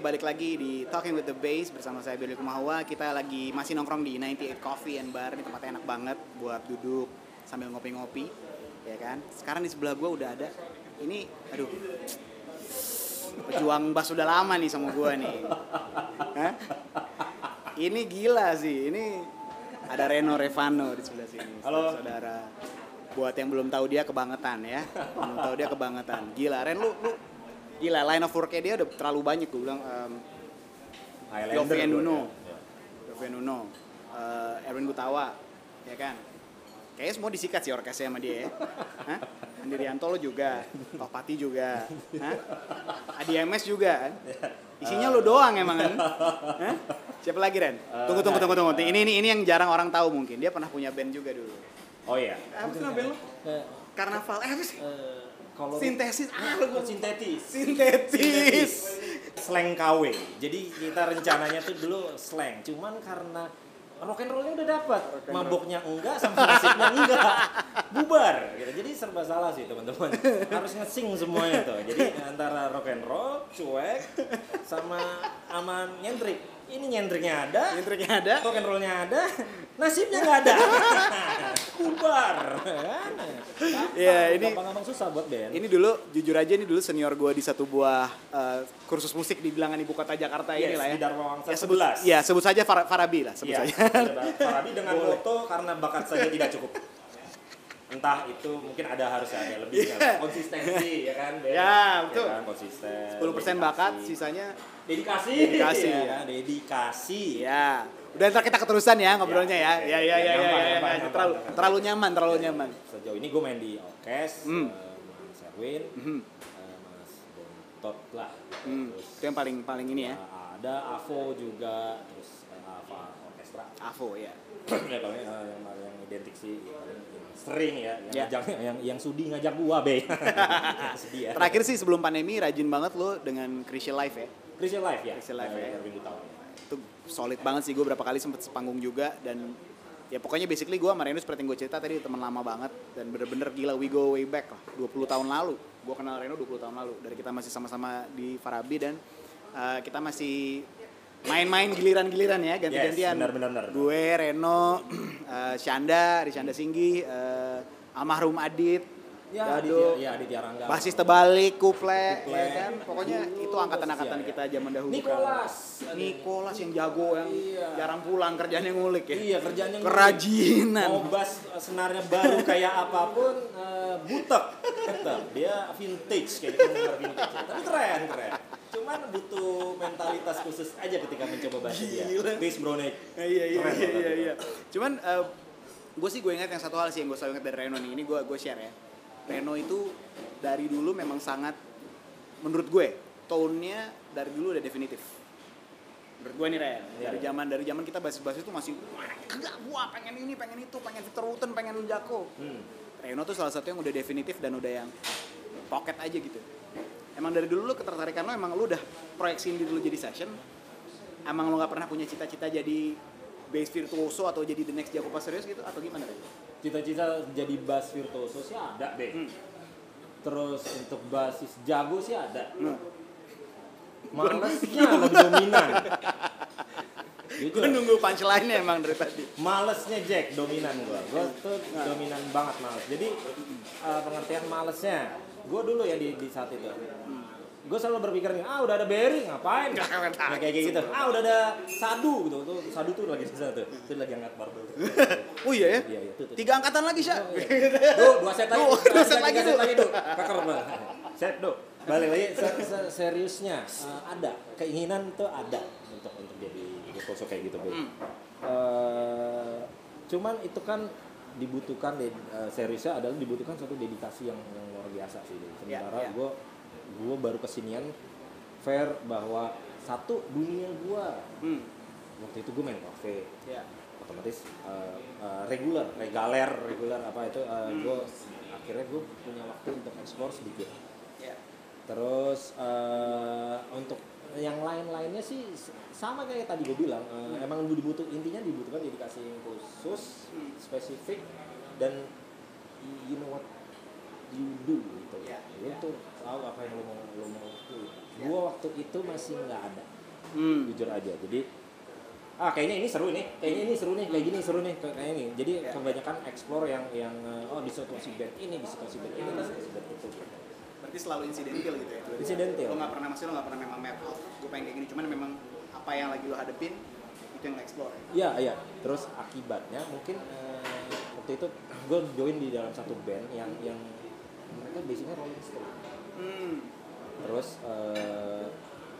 Balik lagi di Talking with the Bass bersama saya Billy Kumahawa. Kita lagi masih nongkrong di 98 Coffee and Bar. Ini tempatnya enak banget buat duduk sambil ngopi-ngopi, ya kan? Sekarang di sebelah gua udah ada ini, aduh, pejuang bass udah lama nih sama gua nih. Hah? Ini gila sih. Ini ada Reno Revano di sebelah sini. Halo. saudara. Buat yang belum tahu dia kebangetan ya. Belum tahu dia kebangetan. Gila, Ren lu lu gila line of work dia udah terlalu banyak gue bilang um, Highlander Yofi Nuno, ya. Yofi Nuno, uh, Erwin Gutawa, ya kan? Kayaknya semua disikat sih orkesnya sama dia ya. Hah? Andi Rianto lo juga, Pak Pati juga, Hah? Adi MS juga kan? Isinya lo doang emang kan? Hah? Siapa lagi Ren? Tunggu tunggu tunggu tunggu. Ini ini ini yang jarang orang tahu mungkin. Dia pernah punya band juga dulu. Oh iya. Apa sih nama band lo? Eh, Karnaval. Eh apa sih? Kalau Sintesis. Ah, lo Oh, sintetis. Sintetis. Slang KW. Jadi kita rencananya tuh dulu slang. Cuman karena rock and rollnya udah dapat, maboknya enggak sama musiknya enggak, bubar. Gitu. Jadi serba salah sih teman-teman. Harus ngesing semuanya tuh. Jadi antara rock and roll, cuek, sama aman nyentrik. Ini nyentriknya ada, Yang triknya ada. rock and rollnya ada, nasibnya nggak ada. bubar. Kan? Iya, ini- gampang-gampang susah buat band. Ini dulu jujur aja ini dulu senior gue di satu buah eh, kursus musik di bilangan ibu kota Jakarta Yes, ini lah ya. di Dharma Wangsa Ya, sebut, 11. ya sebut saja Far- Farabi lah sebut Iya, saja. Farabi dengan foto karena bakat saja tidak cukup. Entah itu mungkin ada harus ada lebihnya. Iya. Konsistensi ya kan. Ya, betul. kan? konsisten. 10% dedikasi. bakat, sisanya dedikasi. Dedikasi, ya. ya. kan? Dedikasi. ya. Udah ntar kita keterusan ya ngobrolnya ya. Ya, Ya ya ya ya, ya, ya, ya, ya. terlalu nyaman. terlalu nyaman, terlalu nyaman. Sejauh ini gue main di orkes, Hmm. eh, Mas Erwin, Mhm. eh, Mas Bontot lah. Hmm, Terus itu yang paling paling ini ya. ada Avo juga, terus eh, Ava Orkestra. Avo ya. ya paling eh, yang yang identik sih ya, paling sering ya yang Ya. ngajak yang yang sudi ngajak gua be sedih ya Terakhir sih sebelum pandemi rajin banget lo dengan Christian Life ya. Christian Life ya Christian Life, Eh, ya. Solid banget sih. Gue berapa kali sempet sepanggung juga dan ya pokoknya basically gue sama Reno seperti yang gue cerita tadi teman lama banget dan bener-bener gila we go way back lah. 20 tahun lalu. Gue kenal Reno 20 tahun lalu. Dari kita masih sama-sama di Farabi dan uh, kita masih main-main giliran-giliran ya ganti-gantian. Yes, benar, benar. gue Reno uh, Shanda Rishanda Singgi uh, almarhum Adit ya Dado, Aditya ya Aditya Rangga basis terbalik kuple, Kuple. ya kan pokoknya itu angkatan-angkatan Iya, iya. kita zaman dahulu Nicholas Nicholas yang jago yang Iya. jarang pulang kerjanya ngulik ya. iya kerjanya ngulik. Kerajinan. mau bass eh, senarnya baru kayak apa pun eh, butek tetap dia vintage kayak gitu vintage tapi keren keren cuman butuh mentalitas khusus aja ketika mencoba bass dia. Chris Bronek iya iya Keren iya iya, iya. Cuman gue sih gue ingat yang satu hal sih yang gue selalu ingat dari Reno nih. Ini gue gue share ya. Reno itu dari dulu memang sangat menurut gue tone-nya dari dulu udah definitif. Menurut gue nih Ren, Iya, dari iya. zaman dari zaman kita basis-basis itu masih enggak gua pengen ini, pengen itu, pengen Victor Wooten, pengen Jako. hmm. Reno tuh salah satu yang udah definitif dan udah yang pocket aja gitu. Emang dari dulu lu ketertarikan lo emang lu udah proyeksiin diri lu jadi session. Emang lu nggak pernah punya cita-cita jadi bass virtuoso atau jadi the next Jaco pas serius gitu atau gimana Ren? Cita-cita jadi bass virtuoso sih ada deh Hmm. terus untuk basis jago sih ada. Nah, malesnya lebih dominan. Gue nunggu punchline-nya emang dari tadi. malesnya Jack dominan gua. Gua tuh Nah. dominan banget males. Jadi eh, pengertian malesnya. Gua dulu ya di, di saat itu gue selalu berpikir nih ah udah ada Berry ngapain Nah, kayak kayak gitu ah udah ada Sadu gitu tuh Sadu tuh lagi susah tuh tuh lagi angkat barbel Oh iya ya? iya iya tuh, tuh. Tiga angkatan lagi, Syah. Duh, dua set lagi. Dua set lagi, Duh. lagi, banget. Set, Duh. Balik lagi se- se- seriusnya eh, ada keinginan tuh ada untuk untuk jadi virtuoso kayak gitu, Bu. Hmm. Eh, cuman itu kan dibutuhkan eh, seriusnya adalah dibutuhkan suatu dedikasi yang, yang luar biasa sih. Ya, Sementara ya. gue gue baru kesinian fair bahwa satu dunia gue Hmm. waktu itu gue main cafe Ya. otomatis uh, uh, regular, regaler, regular apa itu uh, Hmm. gue akhirnya gue punya waktu untuk explore sedikit. Ya. Terus uh, untuk yang lain-lainnya sih sama kayak tadi gue bilang, uh, emang dibutuh intinya dibutuhkan dedikasi yang khusus, Hmm. spesifik dan you know what you do lu tuh tahu apa yang lu mau lu mau lakuin Iya. gua waktu itu masih nggak ada Hmm. jujur aja jadi ah kayaknya ini seru nih kayaknya ini seru nih kayak gini seru nih kayak kayak ini jadi Iya. kebanyakan explore yang yang eh, oh di situasi band ini di situasi band ini di situasi band itu. Berarti selalu insidental gitu ya? Insidental. Lo nggak pernah maksudnya lo nggak pernah memang map out. Gue pengen kayak gini, cuman memang apa yang lagi lo hadepin itu yang lo explore. Ya? Iya, iya. Terus akibatnya mungkin eh, waktu itu gue join di dalam satu band yang yang mereka basicnya Rolling Stone. Hmm. Terus eh,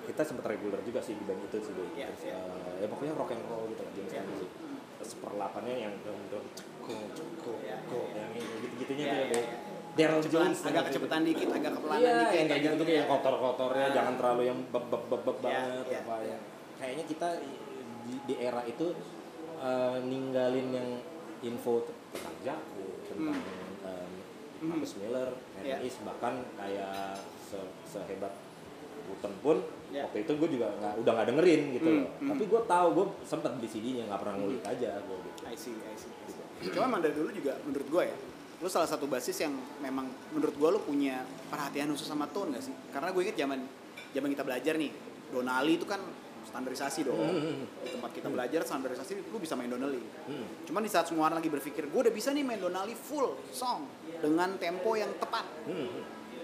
kita sempat reguler juga sih di band itu sih. Boy. Iya, Terus iya. eh, ya pokoknya rock and roll gitu jenis Iya. musik. Terus perlapannya yang dong dong ceko ceko Iya, iya. yang gitu-gitunya Iya, tuh ya. iya, Boy. iya. Daryl Jones agak kecepatan dikit, agak kepelanan Iya, dikit. yang kayak gitu tuh yang kotor-kotornya, Ah. jangan terlalu yang beb beb beb beb Iya, banget iya, apa ya. Kayaknya kita di, di era itu eh, ninggalin yang info tentang Jaku, tentang Hmm. Marcus Miller, Henry Iya. Is, bahkan kayak se- sehebat Wooten pun Iya. waktu itu gue juga nggak udah nggak dengerin gitu Hmm, loh. hmm. Tapi gue tahu gue sempat beli CD-nya nggak pernah ngulik aja gue gitu. I see, I see. I see. Cuma emang dari dulu juga menurut gue ya, lu salah satu basis yang memang menurut gue lu punya perhatian khusus sama tone gak sih? Karena gue inget zaman zaman kita belajar nih, Donali itu kan standarisasi dong. Hmm. Di tempat kita belajar standarisasi lu bisa main Donali. Hmm. Cuman di saat semua orang lagi berpikir, gue udah bisa nih main Donali full song dengan tempo yang tepat. Hmm.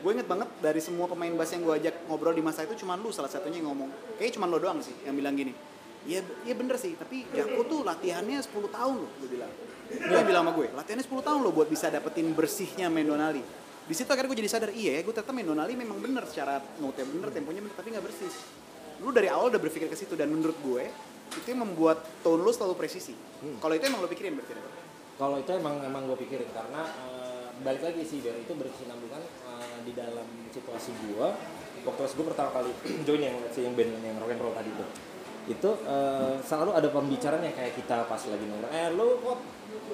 Gue inget banget dari semua pemain bass yang gue ajak ngobrol di masa itu cuman lu salah satunya yang ngomong. Kayaknya cuman lo doang sih yang bilang gini. Iya, iya bener sih, tapi Jaco tuh latihannya 10 tahun loh, gue bilang. Dia bilang sama gue, latihannya 10 tahun loh buat bisa dapetin bersihnya main Donali. Di situ akhirnya gue jadi sadar, iya ya gue ternyata main Donali memang bener secara note bener, temponya bener, tapi nggak bersih. Lu dari awal udah berpikir ke situ dan menurut gue itu yang membuat tone lu selalu presisi. Hmm. Kalau itu emang lo pikirin berarti. Kalau itu emang emang gue pikirin karena eh, balik lagi sih dari itu berkesinambungan eh, di dalam situasi gue waktu gue pertama kali join yang si yang band yang rock and roll tadi itu itu eh, selalu ada pembicaraan yang kayak kita pas lagi nongkrong eh lu kok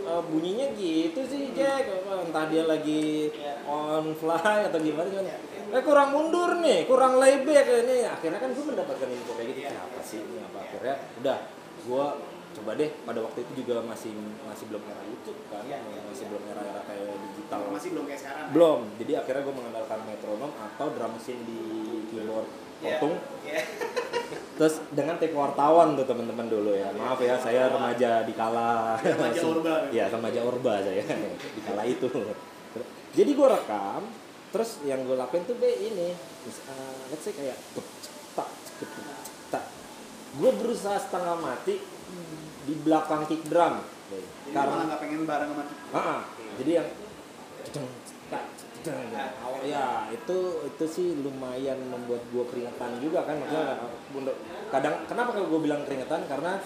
eh, bunyinya gitu sih Jack. Apa, entah dia lagi on fly atau gimana cuman eh kurang mundur nih kurang layback ini. Akhirnya kan gue mendapatkan info kayak gitu apa sih ini? Apa akhirnya udah gue coba deh pada waktu itu juga masih masih belum era YouTube kan? Masih belum era-era kayak digital. Masih belum kayak sekarang. belum. Jadi akhirnya gue mengandalkan metronom atau drum machine di keyboard. Iya. potong Iya. terus dengan take wartawan tuh teman-teman dulu ya. Maaf ya saya remaja di kala. Remaja Orba. ya. Remaja orba saya. Di kala itu. Jadi gue rekam terus yang gue lakuin tuh be ini mis- eh, let's say kayak tak tak. Gue berusaha setengah mati di belakang kick drum. Jadi malah nggak pengen bareng sama kita. Ah, jadi yang cedeng, tak, cedeng, awal ya itu itu sih lumayan membuat gua keringetan juga kan. Maksudnya untuk kadang kenapa kalau gua bilang keringetan? Karena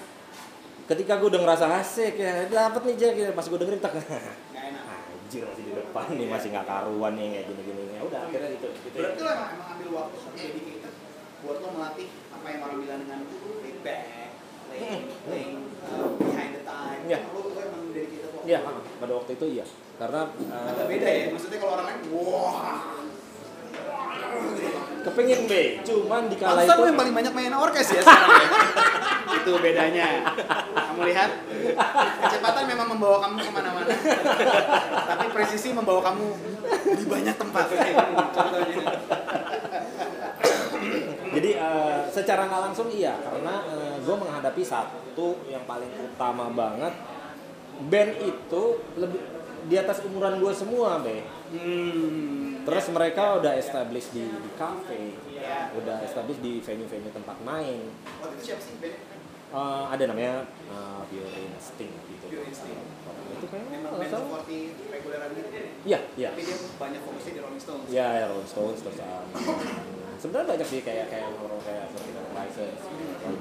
ketika gua udah ngerasa asik ya dapat nih Jack. Ya pas gua dengerin tak anjir masih di depan nih masih nggak karuan nih kayak gini-gini. Ya udah akhirnya gitu gitu Berarti lo emang, emang ambil waktu dedicated buat lo melatih apa yang orang bilang dengan laid back, Iya. Emang dedicated waktu. Iya, pada waktu itu iya. Karena eh, Agak beda ya, maksudnya kalau orang lain, wah. kepengen be, cuman di kala itu yang paling banyak main orkes ya sekarang ya. Itu bedanya. Kamu lihat, kecepatan memang membawa kamu ke mana-mana. Tapi presisi membawa kamu di banyak tempat. Contohnya. Jadi eh, secara nggak langsung iya karena gue menghadapi satu yang paling utama banget band itu lebih di atas umuran gue semua be. Hmm. Terus mereka udah establish di, di cafe, Ya. udah establish di venue-venue tempat main. Waktu itu siapa sih band? Eh, ada namanya uh, Pure Instinct gitu. Pure Instinct. Itu kayaknya Memang band seperti reguleran gitu. Iya, iya. Tapi dia banyak fokusnya di Rolling Stones. Ya, ya Rolling Stones terus um, sebenarnya banyak sih kayak kayak orang kayak Vertical Crisis,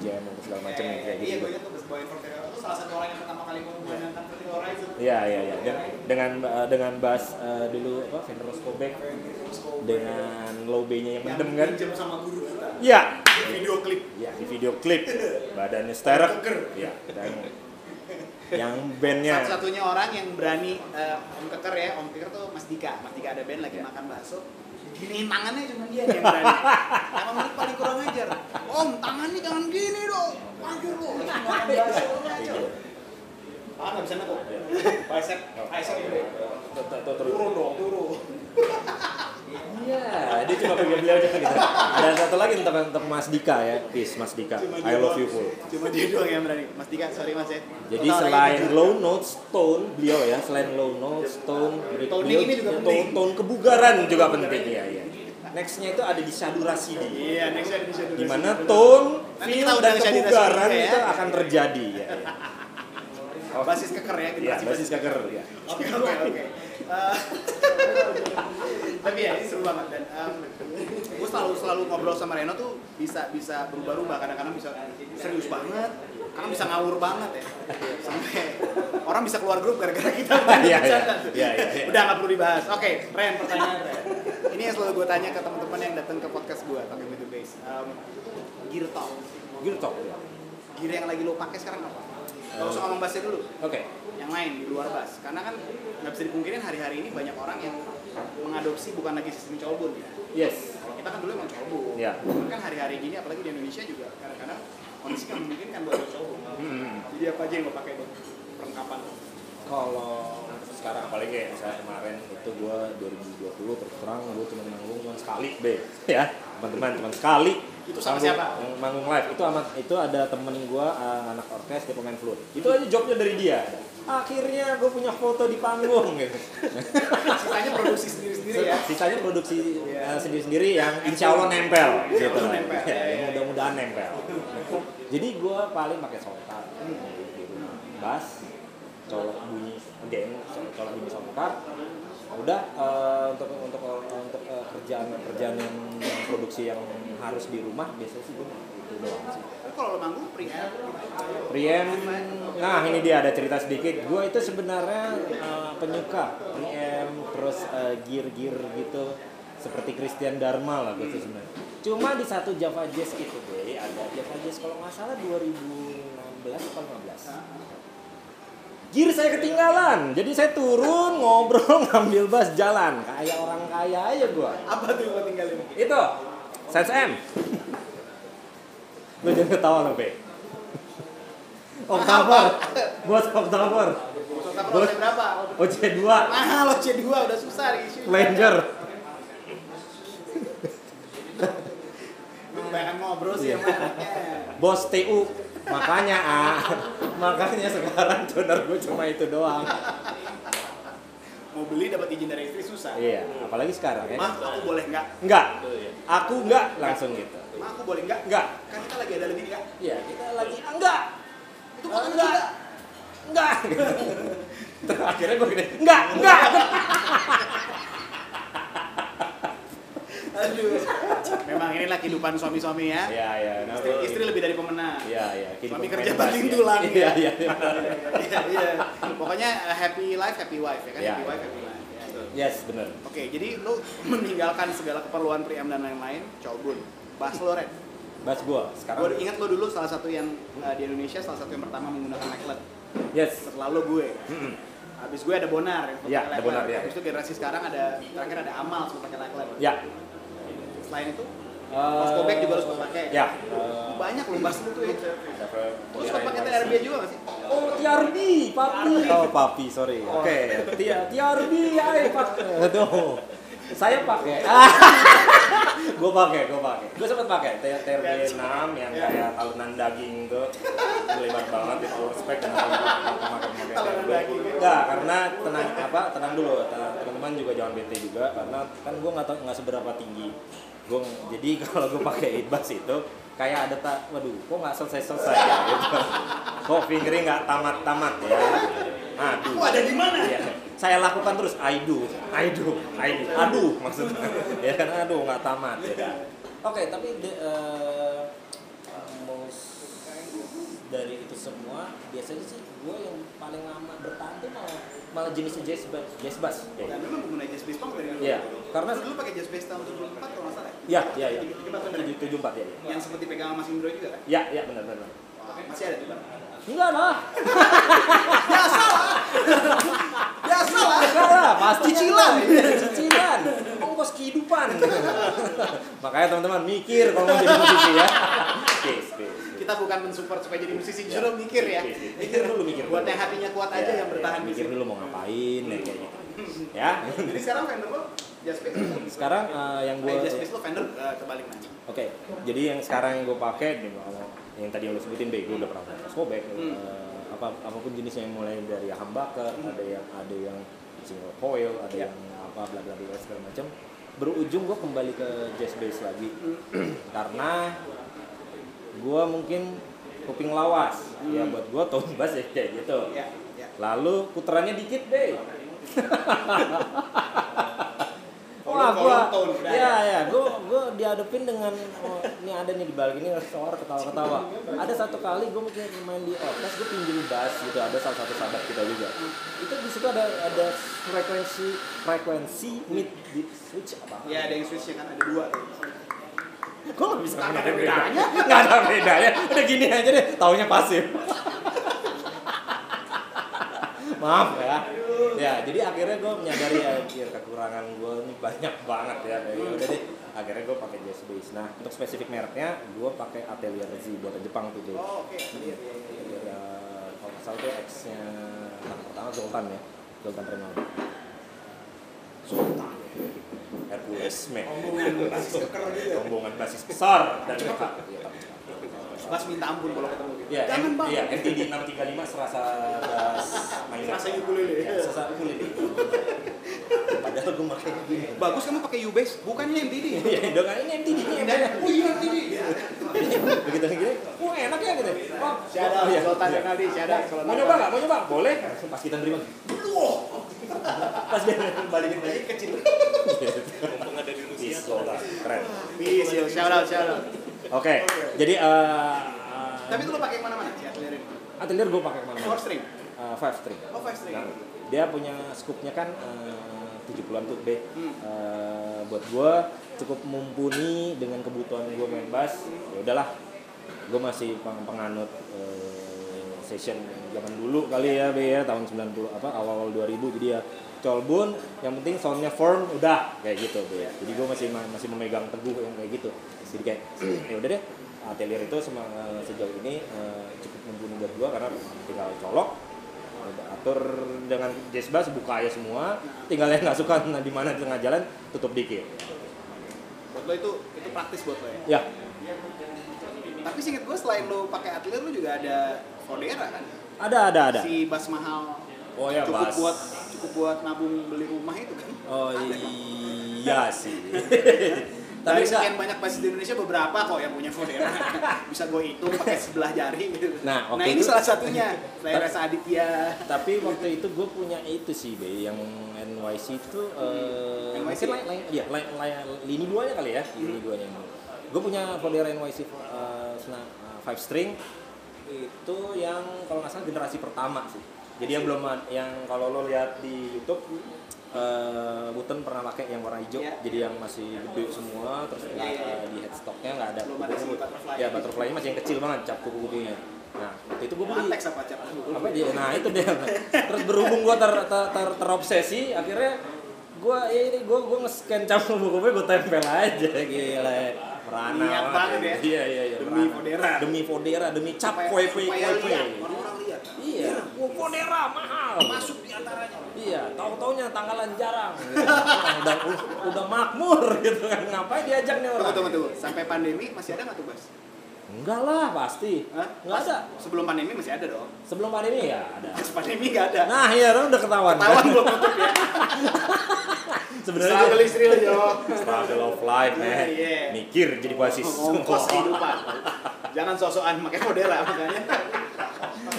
Jam dan segala macam yang kayak Iya, gitu. gue Boy Fortero itu salah satu orang yang pertama kali menggunakan Vertical Horizon. Iya iya iya dengan dengan uh, dengan bass uh, dulu apa Fender Roscoe dengan low B-nya yang mendem kan? Pinjam sama guru kita. Iya. Video klip. Iya di video klip badannya sterek. Keker. Iya dan yang bandnya Satu-satunya orang yang berani eh, Om Keker ya, Om Keker tuh Mas Dika. Mas Dika ada band lagi Iya. makan bakso. Giniin tangannya cuma dia yang berani. Emang menurut paling kurang ajar. Om, tangannya jangan gini dong. Maju lo. Ah, nggak bisa nekuk. Bicep, bicep. Turun dong, turun. Iya, dia cuma pegang beliau aja gitu. Ada satu lagi untuk, untuk Mas Dika ya, peace Mas Dika. Cuma I dia love you full. Cuma dia doang yang berani. Mas Dika, sorry Mas ya. Jadi Total selain lagi. low notes, tone beliau ya, selain low notes, tone, beliau- Toning ini juga tone, penting. tone kebugaran juga penting ya, ya. Nextnya itu ada di Sadurasi di Iya, next ada di Shadow di Racing. mana tone, feel dan kebugaran ya. itu akan terjadi ya. ya. Basis keker ya, Ya, generasi basis keker ya. Oke oke oke. Eh, Tapi ya ini seru banget dan gue selalu selalu ngobrol sama Reno tuh bisa bisa berubah-ubah kadang-kadang bisa serius banget, kadang bisa ngawur banget ya. Sampai orang bisa keluar grup gara-gara kita Iya, iya. Iya, iya, iya. Udah nggak perlu dibahas. Oke, Ren pertanyaan Ren. Ini yang selalu gue tanya ke teman-teman yang datang ke podcast gue, Talking with the Base. Um, gear talk. Gitu talk ya. Gear yang lagi lo pakai sekarang apa? Kalau usah ngomong bassnya dulu Oke. yang lain di luar bass karena kan nggak bisa dipungkirin hari-hari ini banyak orang yang mengadopsi bukan lagi sistem colbun ya Yes. kalau kita kan dulu emang colbun Ya. Cuman kan hari-hari gini apalagi di Indonesia juga kadang-kadang kondisi nggak memungkinkan buat colbun Hmm. jadi apa aja yang lo pakai buat perlengkapan Kalau sekarang apalagi kayak misalnya kemarin itu gue 2020 terus terang gue cuma manggung cuma sekali be ya teman-teman cuma sekali Itu sama Manggung- siapa? yang manggung live. Itu amat itu ada temen gue anak orkes dia pemain flute. Itu aja jobnya dari dia. Akhirnya gue punya foto di panggung gitu. Sisanya produksi sendiri-sendiri ya? Sisanya produksi Iya. eh, sendiri-sendiri yang insya Allah nempel Insya gitu. nempel, Ya, iya, ya, iya. mudah-mudahan nempel. Jadi gue paling pakai di rumah bass colok bunyi again colok bunyi soundcard udah eh, untuk untuk untuk eh, kerjaan kerjaan yang, yang produksi yang harus di rumah biasanya sih gue itu doang sih kalau lo manggung preamp Preamp, nah ini dia ada cerita sedikit. Gue itu sebenarnya uh, penyuka preamp, terus uh, gear-gear gitu seperti Christian Dharma lah gitu sebenarnya. Cuma di satu Java Jazz itu deh, ada Java Jazz kalau nggak salah 2016 atau 15. Gear saya ketinggalan, jadi saya turun ngobrol ngambil bas jalan kayak orang kaya aja gue. apa tuh yang tinggalin Itu Sense M. Lu jangan ketawa lo, Be. October. Buat October. Total proses berapa? OC2 Mahal lo C2 udah susah diisi. Flanger. Lu kebanyakan ngobrol sih Iya. sama anaknya. Bos TU. Makanya ah, makanya sekarang donor gue cuma itu doang. Mau beli dapat izin dari istri susah. Iya, apalagi sekarang ya. Mah, aku boleh nggak? Enggak. Aku enggak langsung gitu. Mah, aku boleh nggak? Enggak. Kan kita lagi ada lagi nih kak. Iya, kita lagi enggak. Itu foto enggak. Enggak. Akhirnya gue gini, enggak, enggak. Aduh. Memang inilah kehidupan suami-suami ya. Iya, iya. nah, Istri, istri lebih dari pemenang. Iya, iya. Suami kerja banting bass, ya. tulang. Iya, iya. iya. Iya, iya. Pokoknya uh, happy life, happy wife ya kan? Iya. Happy wife, happy life. Ya, betul. Yes, benar. Oke, jadi lu meninggalkan segala keperluan preamp dan lain-lain, colbun. Bahas lo, Ren. Bass gua Gue sekarang. ingat lo dulu salah satu yang uh, di Indonesia, salah satu yang pertama menggunakan necklet. Yes. Setelah lo gue. Habis gue ada Bonar yang pakai Iya, ada. Bonar, ya. Habis itu generasi sekarang ada, terakhir ada Amal sempat pakai necklet. Ya. Selain itu, Eh, Mas Kobek juga sempat pakai. Ya. Banyak lo bahas lu tuh ya. sempat pakai TRB juga gak sih? Oh, TRB, papi. Oh, papi, sorry. Oke, Tia TRB, ay, pak. Aduh. Saya pakai. gue pakai, gue pakai. Gue sempat pakai TRB 6 yang kayak talunan daging tuh. Lebar banget itu respect dan TRB. daging, ya. Enggak, karena tenang apa? Tenang dulu, teman-teman juga jangan bete juga karena kan gue nggak tahu nggak seberapa tinggi. Gue jadi kalau gue pakai ibas itu kayak ada tak, waduh, kok nggak selesai-selesai ya gitu. Kok fingernya nggak tamat-tamat ya. Aduh. Ada di mana? Iya. Saya lakukan terus, I do, I do, I do. Aduh, maksudnya. ya kan, aduh, nggak tamat. Ya. Oke, tapi de, eh, most dari itu semua, biasanya sih gue yang paling lama bertahan tuh malah, malah jenisnya jazz bass. Jazz bass. Dan Ya, memang pengguna jazz bass banget dari dulu. Iya, karena Lu dulu pakai jazz bass tahun 74 kalau nggak salah ya? ya, ya, ya. Ya? Tujuh, empat ya. ya. Yang seperti pegang sama Mas Indro juga kan? Ya, ya, benar, benar. Wah, masih ada bang. Enggak lah, Biasa lah. Biasa lah. enggak lah, pasti Cicilan. cicilan, ongkos kehidupan. Makanya teman-teman mikir kalau mau jadi musisi ya. Peace, peace. Kita bukan mensupport supaya jadi musisi justru mikir ya. Mikir dulu, mikir Buat yang hatinya kuat aja Ya, yang bertahan ya, mikir dulu mau ngapain ya, kayak gitu. Ya? Jadi sekarang vendor lo sekarang eh, yang gue Eh, Just lo vendor kebalik nanya. Oke, jadi yang sekarang yang gue pakai yang tadi yang lu sebutin deh, gue udah pernah pakai Skobek, Hmm. eh, apa apa pun jenisnya yang mulai dari humbucker, ada yang ada yang single coil, ada Ya. yang apa bla bla bla segala macam. Berujung gue kembali ke jazz bass lagi. Karena gue mungkin kuping lawas, ya Hmm. buat gue bass ya kayak gitu. Ya, ya. Lalu putarannya dikit deh. Oh, Wah, gua, ya ya, gua gua dihadapin dengan oh, ini ada nih di balik ini suara ketawa-ketawa. Ada satu kali gua mungkin main di orkes, gua pinjam bass gitu, ada salah satu sahabat kita juga. Itu di situ ada ada frekuensi frekuensi mid di switch apa? Ya ada yang switchnya kan ada dua tuh. Gua nggak bisa nggak ada bedanya. Nggak ada bedanya. Udah gini aja deh, taunya pasif. Maaf ya. Ya, jadi akhirnya gue menyadari ya, anjir, kekurangan gue ini banyak banget ya. Ya udah deh, akhirnya gue pakai jazz bass. Nah, untuk spesifik mereknya, gue pakai Atelier Z buatan Jepang tuh. Jadi, Oh, oke. Iya, iya, iya. Atelier, kalau nggak salah itu X-nya anak pertama Zoltan ya, Zoltan Renault. Zoltan. Hercules, man. Rombongan basis besar dan lengkap. Iya, tapi- Bas minta ampun kalau ketemu gitu. Iya, Jangan bang. Iya, MTD 635 serasa bass main Serasa ukulele. Ya, serasa ukulele. Padahal gue pakai. Bagus kamu pakai U-Bass, bukannya MTD. Iya, dong ini MTD nih Dan, oh iya MTD. Begitu gini, wah enak ya gitu. Oh, Syada, oh, iya. Sultan Iya. Renaldi, syada. kalau Mau nyoba nggak? Mau nyoba? Boleh. Pas kita nerima. Pas dia balikin lagi Kecil. Mumpung ada di Rusia. Keren. Peace, yo. Shout out, shout out. Oke, jadi eh Tapi itu lo pakai mana-mana sih atelier ini? atelier gue pakai ke mana? Four string. Eh, five string. Oh, five string. Nah, dia punya scoopnya kan eh, 70-an tuh B. Hmm. Eh, buat gue cukup mumpuni dengan kebutuhan gue main bass. Ya udahlah, gue masih peng- penganut eh, session zaman dulu kali ya B ya tahun 90 apa awal-awal 2000 jadi ya colbun yang penting soundnya firm udah kayak gitu B. Jadi gue masih ma- masih memegang teguh yang kayak gitu. Jadi kayak ya udah deh atelier itu sema- sejauh ini eh, cukup mumpuni buat gue karena tinggal colok udah atur dengan jazz bass buka aja semua tinggal yang nggak suka nah, di mana di tengah jalan tutup dikit Buat lo itu itu praktis buat lo ya. ya Tapi singkat gue selain lo pakai atelier lo juga ada Fodera kan? ada ada ada Si bass mahal. oh ya cukup bass buat cukup buat nabung beli rumah itu kan. oh iya sih Dari tapi sekian banyak bass di Indonesia beberapa kok yang punya Fodera. Bisa gue hitung pakai sebelah jari gitu. Nah, nah ini itu- salah satunya. Laras Aditya. tapi waktu itu gue punya itu sih be yang NYC itu eh NYC? lain lain iya lain lain lini duanya kali ya lini duanya gue punya Fodera NYC eh, five string itu yang kalau nggak salah generasi pertama sih jadi yang belum yang kalau lo lihat di YouTube eh Button pernah pakai yang warna hijau. Iya. jadi yang masih gede semua terus Iya, iya, eh, di headstocknya nggak ada Belum ada butterfly. ya butterfly masih yang kecil banget cap kuku-kukunya nah waktu itu gue beli. Latex apa cap? apa dia? Nah itu dia. Terus berhubung gua ter, ter, ter, terobsesi akhirnya gua ya ini gua gua nge-scan cap buku gue tempel aja. Gila merana Niat banget ya. iya iya iya Demi merana. Fodera. demi Fodera demi cap kue kue kue iya Fodera mahal Masuk di antaranya. iya tahu taunya tanggalan jarang udah udah makmur gitu kan ngapain diajak nih Tunggu, orang tunggu, tunggu. Sampai pandemi masih ada nggak tuh, Bas? enggak lah pasti Hah? enggak ada Sebelum pandemi masih ada dong. sebelum pandemi ya ada Pas pandemi nggak ada. nah iya kan udah ketahuan Ketahuan belum tutup ya. sebenarnya Struggle istri lo, struggle of life man Iya. mikir jadi basis Ongkos kehidupan. Jangan sosokan pakai Fodera makanya.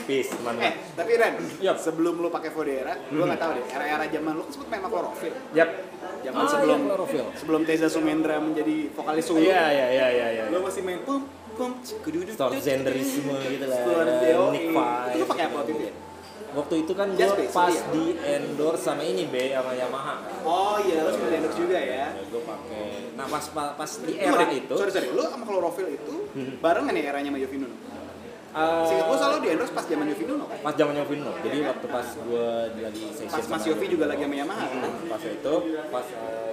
Peace teman Eh, tapi Ren, Yup. sebelum lu pakai Fodera, gua nggak tahu deh, era-era zaman lu kan sempat main sama klorofil. yap Zaman Ah, sebelum iya, Chlorophyll. sebelum Teza Sumendra menjadi vokalis solo. iya iya iya iya iya Lu masih main pum pum kududu. Storzenderisme gitu lah. Nick Itu lu pakai apa waktu itu ya? waktu itu kan gue pas iya. di endorse sama ini be sama Yamaha kan Oh iya, lu sempat endorse juga ya. gue pakai nah pas pas, di era itu Sorry, sorry. Lu sama klorofil itu barengan ya eranya sama Yovinun? Eh, Singkat gue selalu di endorse pas zaman Yofi Nuno kan? pas zamannya Vino jadi waktu pas gue lagi session Pas Mas Yofi juga lagi sama Yamaha kan? Hmm, pas itu pas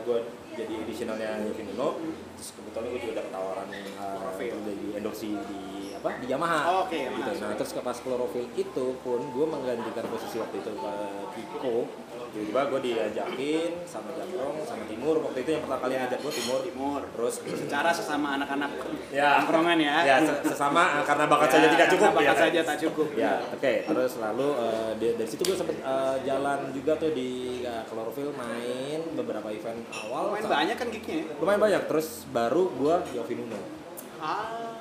gue jadi editionalnya Yofi Nuno terus kebetulan gue juga dapat tawaran uh, jadi endorse di apa di Yamaha Oh, oke, Yamaha, gitu. nah terus pas Chlorophyll itu pun gue menggantikan posisi waktu itu ke Kiko tiba-tiba gue diajakin sama Jamrong sama Timur waktu itu yang pertama kali ngajak gue Timur Timur. terus Secara sesama anak-anak ya tongkrongan ya. ya se- sesama uh, karena bakat Ya, saja tidak cukup bakat ya. saja tak cukup. Ya, oke. Terus lalu eh, di- dari situ gue sempet eh, jalan juga tuh di uh, Chlorophyll main beberapa event awal. Lumayan banyak kan gignya ya? Lumayan banyak. Terus baru gue Yofi Nuno Ah.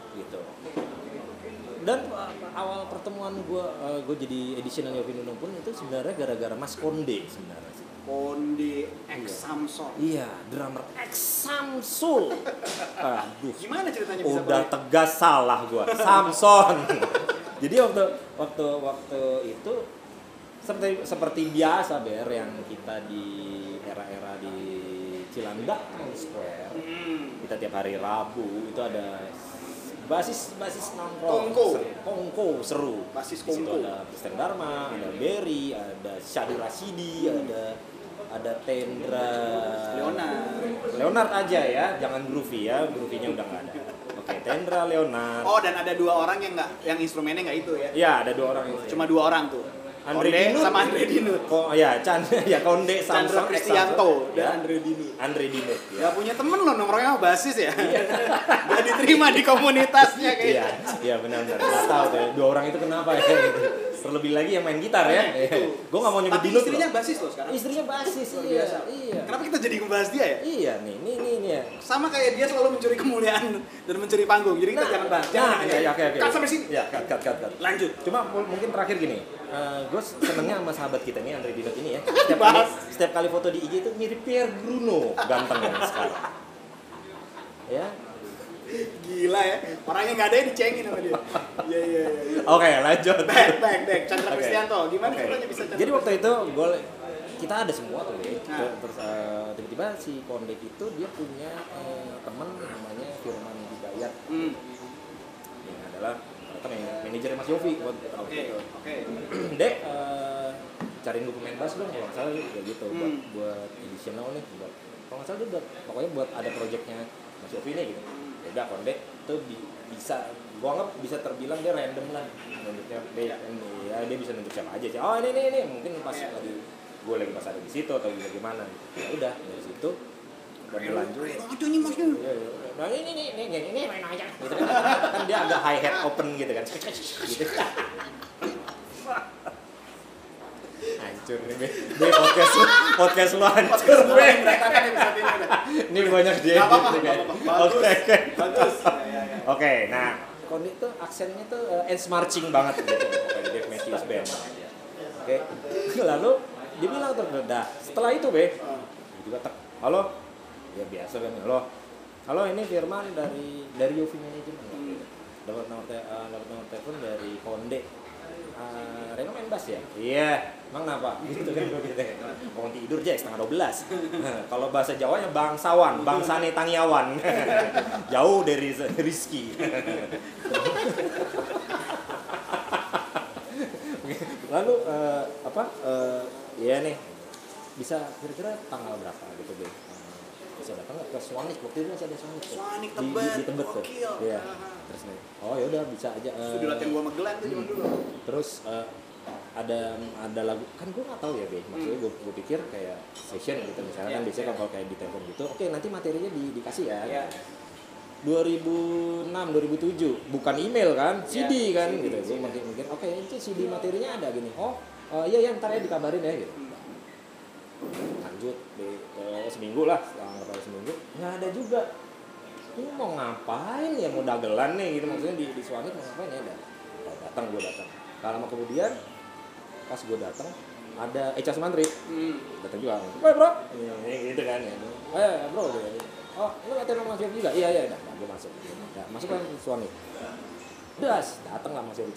Dan uh, awal pertemuan gue gue jadi editional Yofi Nuno pun itu sebenarnya gara-gara Mas Konde sebenarnya sih. Konde X Samsung. Iya, drummer X Samsul. Aduh, Gimana ceritanya bisa udah boleh? tegas salah gua Samson jadi waktu waktu waktu itu seperti seperti biasa ber yang kita di era-era di Cilandak Square Hmm. kita tiap hari Rabu itu ada basis basis nongkrong Kongko. seru, kongko seru Basis kongko. ada Kristen Dharma ada Berry ada Syadi Rasidi ada ada Tendra Leonard. Leonard aja ya jangan Groovy ya Groovy-nya udah nggak ada oke Tendra Leonard Oh dan ada dua orang yang nggak, yang instrumennya nggak itu ya? ya ada dua orang itu Cuma dua orang tuh. Andre Konde Dinut. sama Andre Dinut. kok ya Chan ya Konde Chandra Samsung Kristianto ya. dan Andre Dinut. Andre Dinut ya Gak punya temen loh nomornya sama basis ya. Gak diterima di komunitasnya Iya, kayaknya. iya benar-benar. Gak tahu tuh, ya, dua orang itu kenapa ya? Terlebih lagi yang main gitar ya. Gue gak mau nyebut Tapi Dinut istrinya loh. basis loh sekarang. Istrinya basis, Luar iya, biasa. iya. Kenapa kita jadi ngebahas dia ya? Iya nih, nih, nih, nih. ya. Sama kayak dia selalu mencuri kemuliaan dan mencuri panggung. Jadi kita jangan bahas. Jangan, Nah, ya, oke, oke. Cut sampai sini. Ya, cut, cut, cut, cut. Lanjut. Cuma mu- mungkin terakhir gini, gue senengnya sama sahabat kita nih Andre Dinot ini ya. Setiap kali, setiap kali foto di IG itu mirip Pierre Bruno, ganteng ya sekarang. Ya, Gila ya. Orangnya nggak ada yang dicengin sama dia. Iya iya iya. iya. oke lanjut. Back back back. Chandra Oke. Kristianto. Gimana Oke. ceritanya bisa Chandra? Jadi waktu itu gue kita ada semua tuh ya. Nah. Terus eh, tiba-tiba si Kondek itu dia punya eh, teman namanya Firman Hidayat Hmm. yang adalah ternyata man- manajer Mas Yofi Oke itu. oke. Dek, eh, cariin gue pemain bass dong kalau nggak salah kayak gitu buat Hmm. buat editional nih buat kalau nggak salah dia buat pokoknya buat ada projectnya Mas Yofi nih gitu udah Kondek tuh bi- bisa gua anggap bisa terbilang dia random lah nunjuknya dia, ya dia bisa nunjuk siapa aja sih oh ini ini ini mungkin pas Iya. lagi gue lagi pas ada di situ atau lagi gimana ya udah dari situ berlanjut aja nih mas. Nah ini ini ini ini, ini main aja. Gitu kan. kan dia agak high hat open gitu kan. Gitu. Hancur nih, Be. Be, podcast lu, podcast lu hancur, Be. ini banyak dia apa-apa. Bagus. Oke, oke. Bagus. Ya, ya, ya. Oke, nah, Kondi tuh aksennya tuh uh, ends marching banget gitu. Dave Matthews Band. Oke, lalu dia bilang tuh, dah setelah itu be, juga tek, halo, ya biasa kan, halo, halo ini Firman dari dari Yofi Management, Hmm. dapat nomor te, uh, dapat nomor telepon dari Konde, uh, Reno main bass ya? Iya, emang kenapa? Gitu kan gue gitu. Bangun tidur aja setengah 12 Kalau bahasa Jawanya bangsawan, bangsane tangiawan Jauh dari Rizky Lalu eh, apa? eh, Iya nih, bisa kira-kira tanggal berapa gitu deh? Bisa datang nggak ke Swanik waktu itu masih ada Swanik tuh. Swanik di, di, Tebet, di Tebet tuh. Iya. Terus nih. Oh ya udah bisa aja eh, Studio latihan gua Glenn tuh zaman dulu. terus eh, ada ada lagu kan gue nggak tahu ya be. Maksudnya gue gue pikir kayak session gitu misalnya Iya, kan biasanya iya. kalau kayak di telepon gitu oke nanti materinya di, dikasih ya. Iya. 2006 2007 bukan email kan CD kan CD, gitu. Gue mungkin mungkin oke itu CD materinya ada gini. Oh eh, iya ya ntar ya dikabarin ya gitu lanjut di eh, seminggu lah nggak tahu seminggu. Nggak ada juga. Ini mau ngapain ya? Mau dagelan nih gitu. Maksudnya di di Swanik mau ngapain ya? Udah Udah datang gue datang. Gak lama kemudian pas gue datang ada Echa Sumantri. Hmm. datang juga. Wah bro. Ini gitu kan ya. Eh bro dia, oh lu nggak tahu Mas Yofi juga? Iya iya dah gue masuk. Nah, masuk kan Swanik Das, datang lah Mas Yofi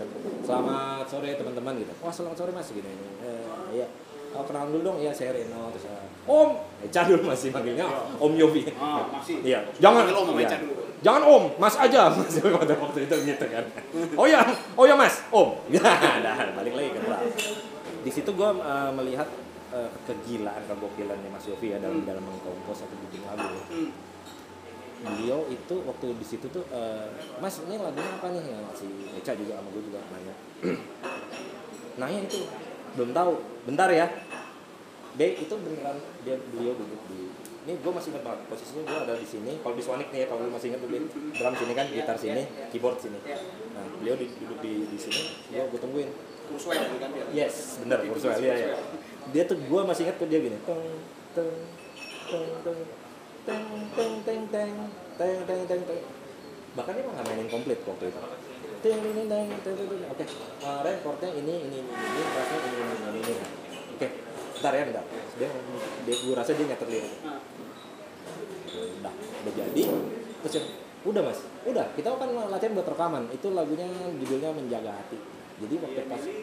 Selamat sore teman-teman gitu. Wah selamat sore Mas gini. Eh, iya. Oh, kenalan dulu dong, iya saya Reno terus eh, Om, Echa dulu masih manggilnya Om Yofi. Ah, masih. Iya, jangan. Om sama iya. Dulu. jangan om mas aja. Mas pada waktu itu gitu kan. Oh ya oh ya mas om. Nah balik lagi ke drum di situ gue uh, melihat uh, kegilaan kegokilannya Mas Yofi ya dalam dalam mengkompos atau bikin lagu. Hmm. beliau itu waktu di situ tuh eh, mas ini lagunya apa nih? Ya si Eca juga sama gue juga nanya nanya itu belum tahu. Bentar ya. Be itu beneran dia beliau duduk di ini gue masih ingat banget. Posisinya gue ada di sini. Kalau di Sonic nih ya kalau lu masih ingat tuh drum sini kan gitar sini keyboard sini. Nah beliau di- duduk di di sini. Gue gue tungguin. Kurswell gitu kan dia. Yes, bener Kurzweil ya, ya. Dia tuh gua masih ingat tuh dia gini. Teng teng teng teng teng teng teng teng teng teng teng. Bahkan dia nggak mainin komplit waktu itu. Teng teng teng teng teng. Oke, uh, chordnya ini ini ini ini, bassnya ini ini ini ini. Oke, bentar ya bentar. Dia dia gua rasa dia lirik. Nah, Udah, udah jadi. Terus dia, udah mas, udah kita kan latihan buat rekaman. Itu lagunya judulnya menjaga hati. Jadi waktu pas ya.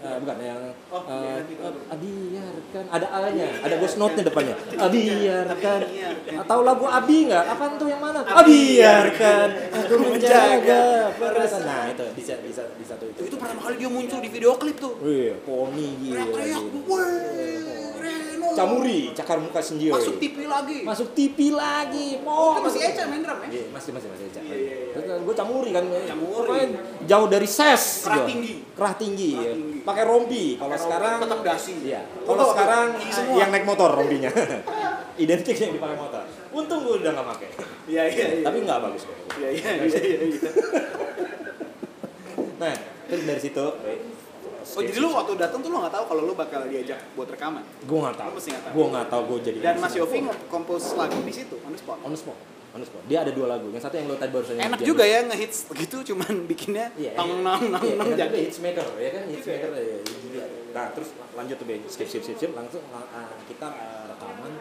Eh, bukan yang Oh, eh, biarkan. eh, biarkan ada A-nya, ada ghost note-nya depannya. Biarkan. Biarkan. Tahu lagu Abi nggak? Apaan tuh yang mana? Biarkan aku menjaga perasaan. Nah, itu bisa bisa di satu itu. Itu pertama kali dia muncul di video klip tuh. Wih, poni gila. Teriak-teriak. Camuri, cakar muka sendiri. Masuk TV lagi. Masuk TV lagi. Mau Itu masih Eca main drum ya? Iya, masih masih masih Eca. Iya, iya, iya. Terus gue camuri kan. Camuri. Pokoknya jauh dari ses. Kerah tinggi. Kerah tinggi. Kerah ya. tinggi. Pakai rompi. Kalau sekarang tetap dasi. Iya. Kalau Oh, sekarang yang naik motor rompinya. Identik yang dipakai motor. Untung gue udah gak pakai. Iya iya iya. Tapi nggak bagus kok. Iya iya iya iya. iya. Nah, terus dari situ. Oh jadi lu waktu datang tuh lu nggak tahu kalau lu bakal diajak buat rekaman. Gue nggak tahu. Gue nggak tahu gue jadi. Dan Mas Yofi nge-compose lagu di situ on the spot. on the spot. On the spot. Dia ada dua lagu. Yang satu yang lo tadi baru saja. Enak juga ya ngehits gitu cuman bikinnya Iya, tong iya. nong nong Iya, nong enak juga jadi. hits maker ya kan hits maker ya, iya. Nah terus lanjut tuh Ben, skip skip skip skip langsung uh, kita uh, rekaman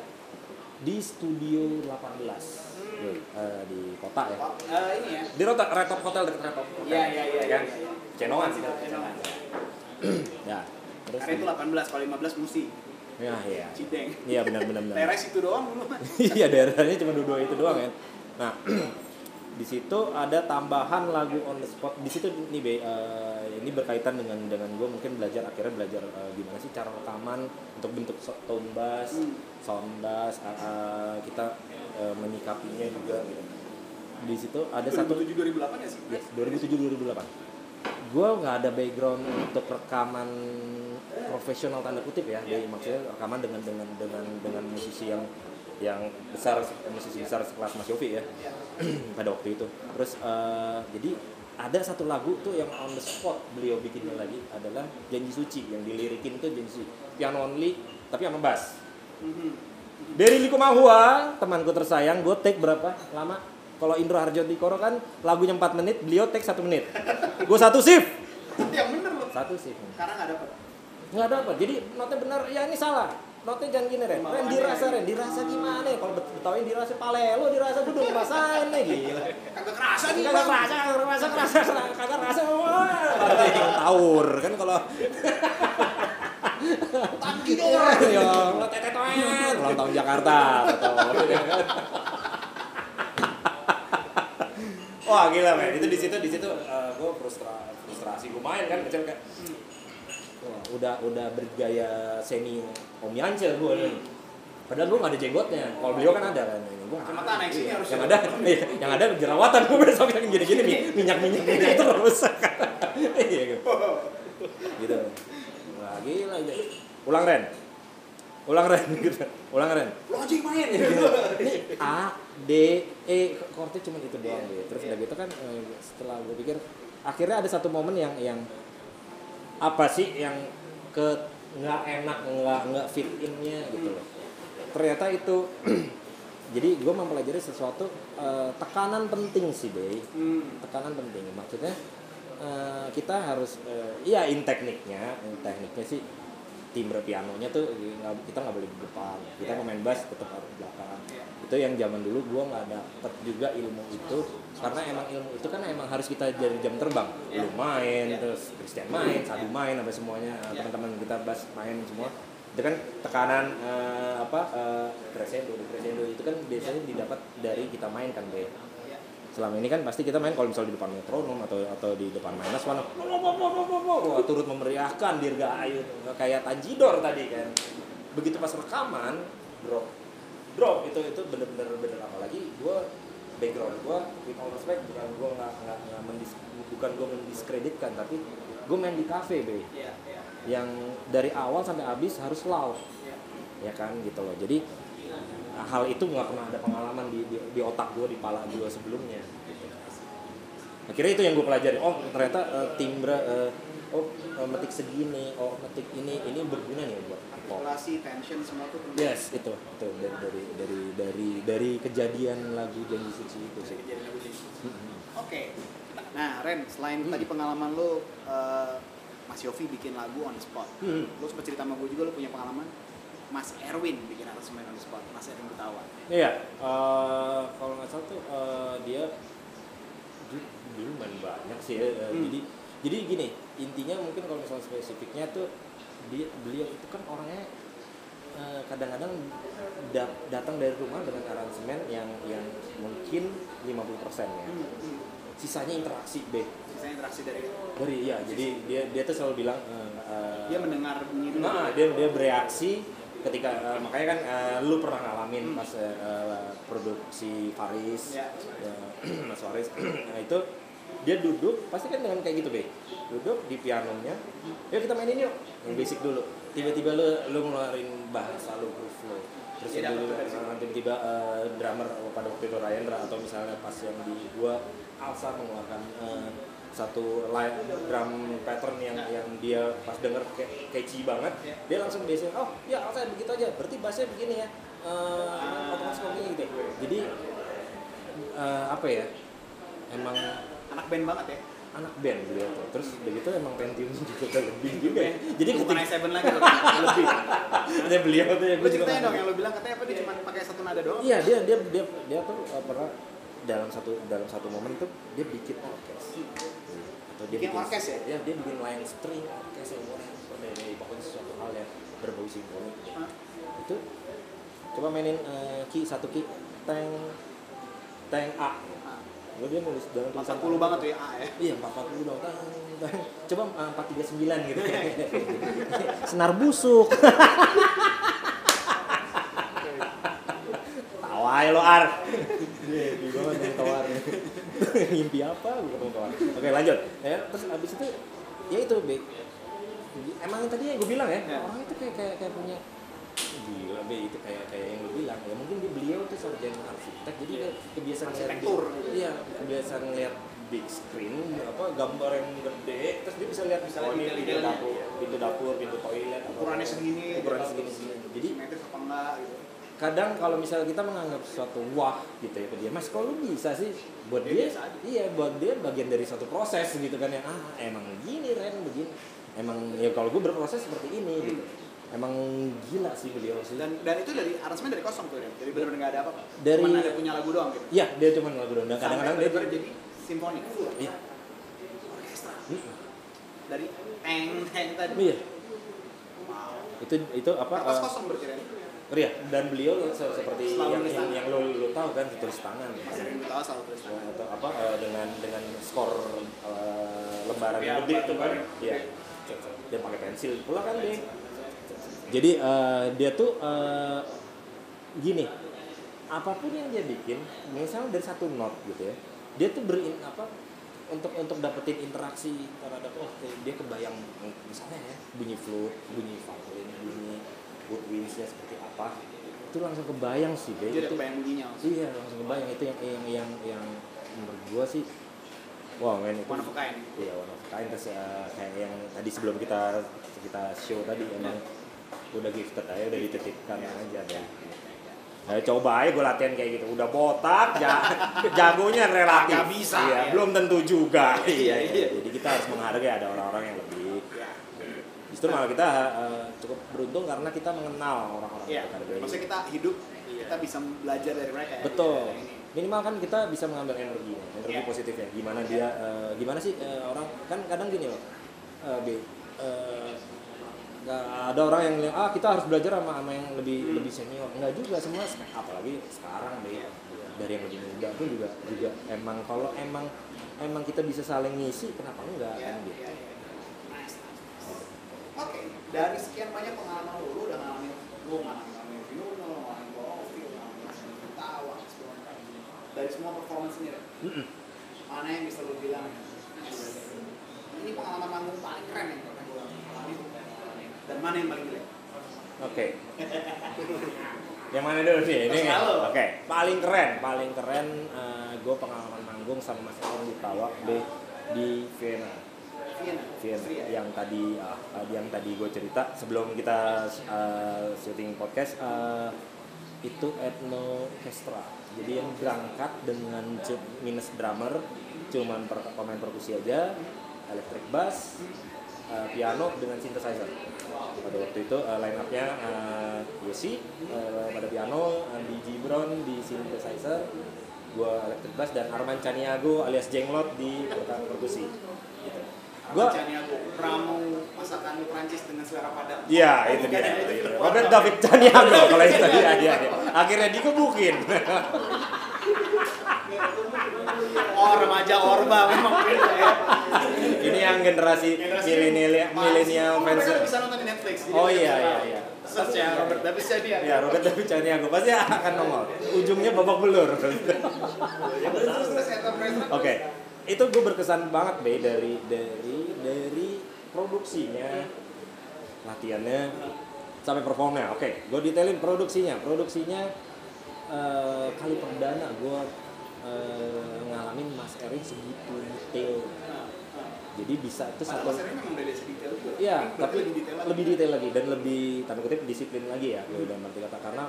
di studio 18 Yoi, uh, di kota ya. Eh, ini ya. Di Rota, Red Top Hotel dekat Red Top Hotel. Iya, iya, iya, kan? iya, iya. Cenongan sih. Cenongan. Ya. Terus Karena itu 18 kalau 15 musi. ya iya. Cideng. Iya benar benar benar. Teres itu doang dulu mah. Iya daerahnya cuma dua, dua itu doang kan. Nah di situ ada tambahan lagu on the spot. Di situ nih Be, eh, ini berkaitan dengan dengan gue mungkin belajar akhirnya belajar eh, gimana sih cara rekaman untuk bentuk tone bass, Hmm. sound bass, eh, kita eh, menyikapinya juga gitu. Di situ ada satu 2007 2008 ya sih? Yes, 2007 2008. Gue nggak ada background untuk rekaman profesional tanda kutip ya. Jadi maksudnya rekaman dengan dengan dengan dengan musisi yang yang besar musisi besar sekelas Mas Yofi ya pada waktu itu. Terus eh, jadi ada satu lagu tuh yang on the spot beliau bikinnya lagi adalah Janji Suci yang dilirikin tuh Janji Suci piano only tapi sama bass. Mhm. Dari Liku Mahua, temanku tersayang, gue take berapa lama? Kalau Indro Harjo Dikoro kan lagunya 4 menit, beliau take 1 menit. Gue satu shift. Yang bener loh. Satu shift. Karena nggak dapet. Nggak dapat. Jadi notnya benar, ya ini salah. Notnya jangan gini Ren. Ren dirasa Ren, dirasa gimana ya? Kalau bet- betawi dirasa palelo, dirasa gue udah ngerasain nih gila. Kagak kerasa nih Kagak kerasa, kagak kerasa, kerasa, kagak kerasa. Taur kan kalau Tangki dong. ya lo tetet ulang tahun Jakarta Wah gila men, itu di situ di situ gue frustra, frustrasi gue main kan kecil kayak Wah, udah udah bergaya semi Om Yance gue nih. Padahal gue gak ada jenggotnya. Kalau beliau kan ada kan. Ini gua Cuma tanah yang sini harus yang ada, iya, yang ada jerawatan gue besok yang gini-gini nih, minyak minyak minyak terus. Iya gitu. gitu. Wah gila. Ulang Ren. Ulang Ren gitu. Ulang Ren. Yang main. Gitu. Ini A D E chordnya cuma itu doang gitu. Terus udah gitu kan eh, setelah gue pikir akhirnya ada satu momen yang yang apa sih yang ke nggak enak nggak nggak fit innya gitu loh ternyata itu jadi gue mempelajari sesuatu eh, tekanan penting sih Bay Hmm. tekanan penting maksudnya eh, kita harus iya in tekniknya in tekniknya sih timbre pianonya tuh kita nggak boleh di depan kita Iya. pemain bass tetap harus di belakang Iya. itu yang zaman dulu gua nggak dapet juga ilmu itu karena emang ilmu itu kan emang harus kita dari jam terbang Iya. lu main terus Christian main Sadu main sampai semuanya teman-teman kita bass main semua itu kan tekanan eh, apa eh, crescendo crescendo itu kan biasanya didapat dari kita main kan Be. Selama ini kan pasti kita main kalau misalnya di depan metronom atau atau di depan minus mana wah turut memeriahkan dirgahayu kayak Tanjidor tadi kan. Begitu pas rekaman drop. Drop itu itu bener-bener bener. Apalagi gue background gue with all respect bukan gue nggak nggak mendis, bukan gue mendiskreditkan tapi gue main di cafe be. Iya, iya. yang dari awal sampai habis harus loud. Ya kan gitu loh. Jadi hal itu nggak pernah ada pengalaman di, di, di otak gue di pala gue sebelumnya gitu. akhirnya itu yang gue pelajari oh ternyata eh, timbre eh, oh eh, metik segini oh metik ini ini berguna nih buat Artikulasi, tension semua tuh penting. yes itu itu dari dari dari dari dari kejadian lagu janji suci itu sih lagu suci. Oke. Nah, Ren, selain Hmm. tadi pengalaman lu eh, Mas Yofi bikin lagu on the spot. Hmm. Lu sempat cerita sama gue juga lu punya pengalaman Mas Erwin bikin aransemen on the spot. Mas Erwin Gutawa. Iya, eh, kalau nggak salah tuh eh, dia du- dulu main banyak sih. ya, eh, Hmm. Jadi jadi gini, intinya mungkin kalau misalnya spesifiknya tuh dia beliau itu kan orangnya eh, kadang-kadang da- datang dari rumah dengan aransemen yang yang mungkin 50% ya. Hmm. Sisanya interaksi B. Misalnya interaksi dari Dari iya, jadi dia dia tuh selalu bilang eh, eh, dia mendengar. Nah, dia dia bereaksi ketika eh, makanya kan eh, lu pernah ngalamin Hmm. pas eh, produksi Faris, Ya. ya, Mas Faris, nah itu dia duduk pasti kan dengan kayak gitu be, duduk di pianonya, yuk kita mainin yuk, yang basic dulu. Tiba-tiba lu lu ngeluarin bahasa lu groove lu. Terus Dia dulu tiba-tiba eh, drummer pada waktu itu Rayandra atau misalnya pas yang di gua Alsa mengeluarkan eh, satu line drum pattern yang yang dia pas denger kayak catchy banget Ya. dia langsung biasanya oh ya Alsa begitu aja. Berarti bassnya begini ya. Eh, otomatis ngomongnya gitu. Jadi eh, apa ya emang Anak band banget ya. anak band beliau tuh terus begitu emang Pentium juga lebih juga ya. Jadi bukan ketika i7 lagi lebih. ada beliau tuh ya juga ceritain dong yang lu bilang katanya apa dia cuma pakai satu nada doang. Iya dia dia dia dia tuh uh, pernah dalam satu dalam satu momen tuh dia bikin orkes dia Bikin orkes ya? Iya dia bikin line string orkes yang pokoknya sesuatu hal yang berbau simfonik Hah? itu coba mainin uh, key satu key tank tank A Lalu dia nulis dalam tulisan 40 banget tuh ya A ya. Iya, 40 dong. Tang, tang. Coba uh, 439 gitu. Senar busuk. Tawa ya lo Ar. Iya, di bawah nih tawar. Mimpi apa gue ketemu tawar. Oke, lanjut. Ya, terus abis itu ya itu, Be. Emang tadi yang gue bilang ya, Ya. orang itu kayak kayak, kayak punya gila be itu kayak kayak yang lu bilang ya mungkin dia beliau tuh sarjana arsitek jadi dia kebiasaan Arsitektur. iya kebiasaan ngeliat big screen apa gambar yang gede terus dia bisa lihat Bisa oh, lihat pintu detail-detailnya. dapur pintu dapur pintu toilet Ukurannya segini. ukurannya segini segini jadi Simetris apa enggak gitu. kadang kalau misalnya kita menganggap sesuatu wah gitu ya ke dia mas kok lu bisa sih buat Dia dia, iya buat dia bagian dari suatu proses gitu kan yang ah emang gini Ren begini emang ya kalau gue berproses seperti ini gitu emang gila sih beliau sih Dan dan itu dari aransemen dari kosong tuh ya. Jadi benar-benar enggak ada apa-apa. Dari- Cuma ada punya lagu doang gitu. Iya, dia cuma lagu doang. Kadang-kadang Sampai dia jadi simfonik full. Iya. Orkestra. Dari teng teng tadi. Iya. Wow. Itu itu apa? Kertas eh, kosong berarti. Iya, dan beliau se- seperti Selalu yang yang, yang lo, lo tahu kan tulis tangan. Erwin Gutawa selalu tulis tangan. atau apa eh, dengan dengan skor eh, lembaran Iya, gede itu kan? iya. Dia pakai pensil pula kan dia. Jadi eh, dia tuh eh, gini apa pun yang dia bikin misalnya dari satu not gitu ya dia tuh berin apa untuk untuk dapetin interaksi terhadap oh dia kebayang misalnya ya bunyi flute bunyi violin bunyi woodwindsnya seperti apa itu langsung kebayang sih deh ada itu bunyinya langsung. Iya langsung kebayang itu yang yang yang yang menurut gua sih wah men itu One of a kind. iya one of a kind terus eh, kayak yang tadi sebelum kita kita show tadi emang udah gifted aja udah dititipkan aja deh Nah, coba aja gue latihan kayak gitu udah botak ja, jagonya relatif bisa, iya, ya. belum tentu juga Iya, iya. jadi kita harus menghargai ada orang-orang yang lebih Ya. Justru malah kita eh, cukup beruntung karena kita mengenal orang-orang Iya. yang terbaik. Maksudnya kita hidup kita bisa belajar dari mereka ya. Betul. Dari ini. Minimal kan kita bisa mengambil energi, energi Iya. positifnya. Gimana dia, eh, gimana sih eh, orang kan kadang gini loh, eh, B, eh, nggak ada orang yang bilang ah kita harus belajar sama sama yang lebih lebih senior enggak juga semua se- apalagi sekarang deh dari yang lebih muda pun juga juga emang kalau emang emang kita bisa saling ngisi kenapa enggak Iya, kan gitu iya, iya. Nice, nice, nice. Oke, dari sekian banyak pengalaman lu, lu udah ngalamin, lu ngalamin lu ngalamin Bofi, lu ngalamin ngalamin Tawa, segala macam. Dari semua performance ini, mana yang bisa lu bilang ini pengalaman manggung paling keren yang pernah gue alami dan mana yang paling jelek? Oke. yang mana dulu nih? Ini ya? Oke. Paling keren, paling keren gue pengalaman manggung sama Mas Erwin di Tawa di, di Vienna. Vienna, Vienna Austria. yang tadi tadi yang tadi gue cerita sebelum kita uh, syuting podcast uh, itu etno orchestra. Jadi yang berangkat dengan minus drummer, cuman per, pemain perkusi aja, electric bass, uh, piano dengan synthesizer. Pada waktu itu uh, line up-nya uh, Yosi uh, pada piano, Andi Gibron di synthesizer, gua electric bass dan Arman Caniago alias Jenglot di per- perkusi. Caniago, ramu masakan Prancis dengan selera Padang. Iya, Oh, itu dia. ya, itu Robert David Caniago kalau itu dia, dia, dia. Akhirnya dikebukin. Oh, remaja Orba memang beda ya. Ini yang generasi Generasi milenial milenial Oh, fans. mereka bisa nonton di Netflix. jadi Oh iya iya iya. Search ya Robert Davis Caniago. Ya, Robert David Caniago pasti akan nongol. Ujungnya babak belur. Oke, itu gue berkesan banget be dari dari dari produksinya, latihannya sampai performnya. Oke, gue detailin produksinya. Produksinya eh, kali perdana gue eh, ngalamin Mas Erin segitu detail. Jadi bisa itu satu Mas Erin memang udah juga. Iya, Berarti tapi lebih detail lagi. lebih detail lagi dan lebih tanda kutip disiplin lagi ya, gue dalam arti kata karena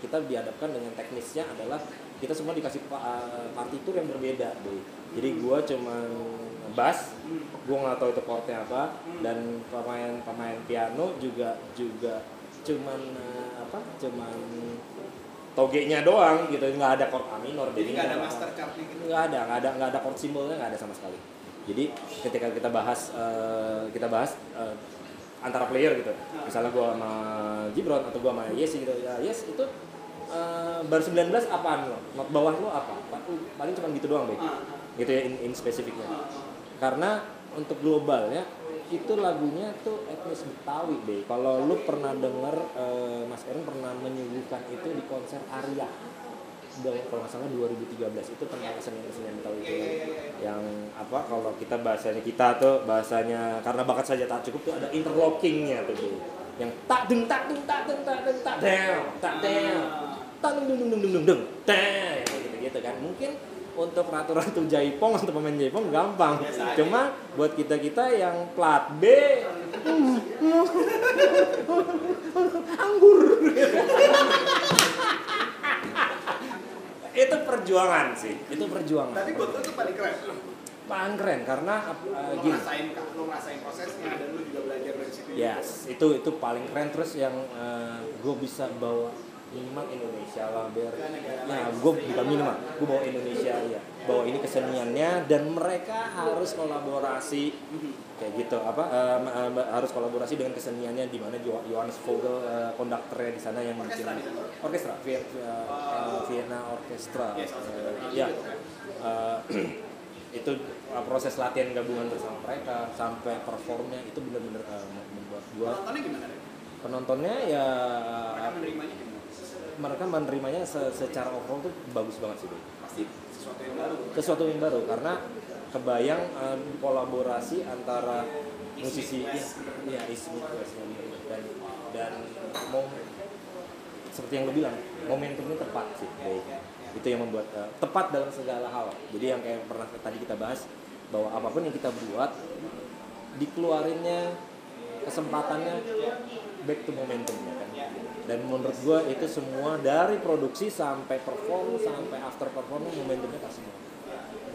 kita dihadapkan dengan teknisnya adalah kita semua dikasih eh, partitur yang berbeda, Boy. Jadi gua cuman bass, gua nggak tahu itu chordnya apa, dan pemain-pemain piano juga juga cuman eh, apa, cuman togenya doang gitu, nggak ada chord A minor, Jadi nggak ada master chart-nya gitu. nggak ada nggak ada nggak ada chord simbolnya nggak ada sama sekali. Jadi ketika kita bahas eh, kita bahas eh, antara player gitu. Misalnya gua sama Gibron atau gua sama Yes gitu. Ya Yes itu eh, bar 19 apaan lo? Not bawah lo apa? Pa- paling cuma gitu doang deh gitu ya in, in spesifiknya. Karena untuk globalnya itu lagunya tuh etnis Betawi deh kalau lu pernah denger eh, Mas Erin pernah menyuguhkan itu di konser Arya kalau nggak salah 2013 itu tentang kesenian-kesenian Betawi itu. Yang, yang apa kalau kita bahasanya kita tuh bahasanya karena bakat saja tak cukup tuh ada interlockingnya tuh deh yang tak deng tak deng tak deng tak deng tak down tak down tak deng deng deng deng deng deng deng gitu gitu kan. Mungkin untuk ratu-ratu jaipong untuk pemain jaipong gampang. Cuma buat kita kita yang plat B. Anggur itu perjuangan sih itu perjuangan Tapi buat lu tuh paling keren. paling keren karena uh, Lu gini ngerasain lu ngerasain prosesnya dan lu juga belajar dari situ. Yes, itu itu paling keren terus yang gue bisa bawa minimal Indonesia lah biar lain. gue bukan minimal gue bawa Indonesia ya bawa ini keseniannya dan mereka harus kolaborasi kayak gitu apa eh, ma- eh, harus kolaborasi dengan keseniannya di mana Jo- Johannes Vogel eh, konduktornya di sana yang bikin Orkestra orkestra Vie- eh, Vienna Eh, dari ya itu. Eh, itu uh, proses latihan gabungan bersama mereka sampai performnya itu benar-benar uh, membuat gua Nontonnya gimana penontonnya ya Mereka menerimanya gimana? Mereka menerimanya se- secara overall tuh bagus banget sih Boy. Pasti sesuatu yang baru. sesuatu yang baru karena kebayang uh, kolaborasi antara musisi ya, ya West dan dan mau seperti yang lo bilang momentumnya tepat sih Boy. itu yang membuat uh, tepat dalam segala hal jadi yang kayak pernah tadi kita bahas bahwa apa pun yang kita buat dikeluarinnya kesempatannya back to momentumnya kan dan menurut gua itu semua dari produksi sampai perform sampai after perform momentumnya pas semua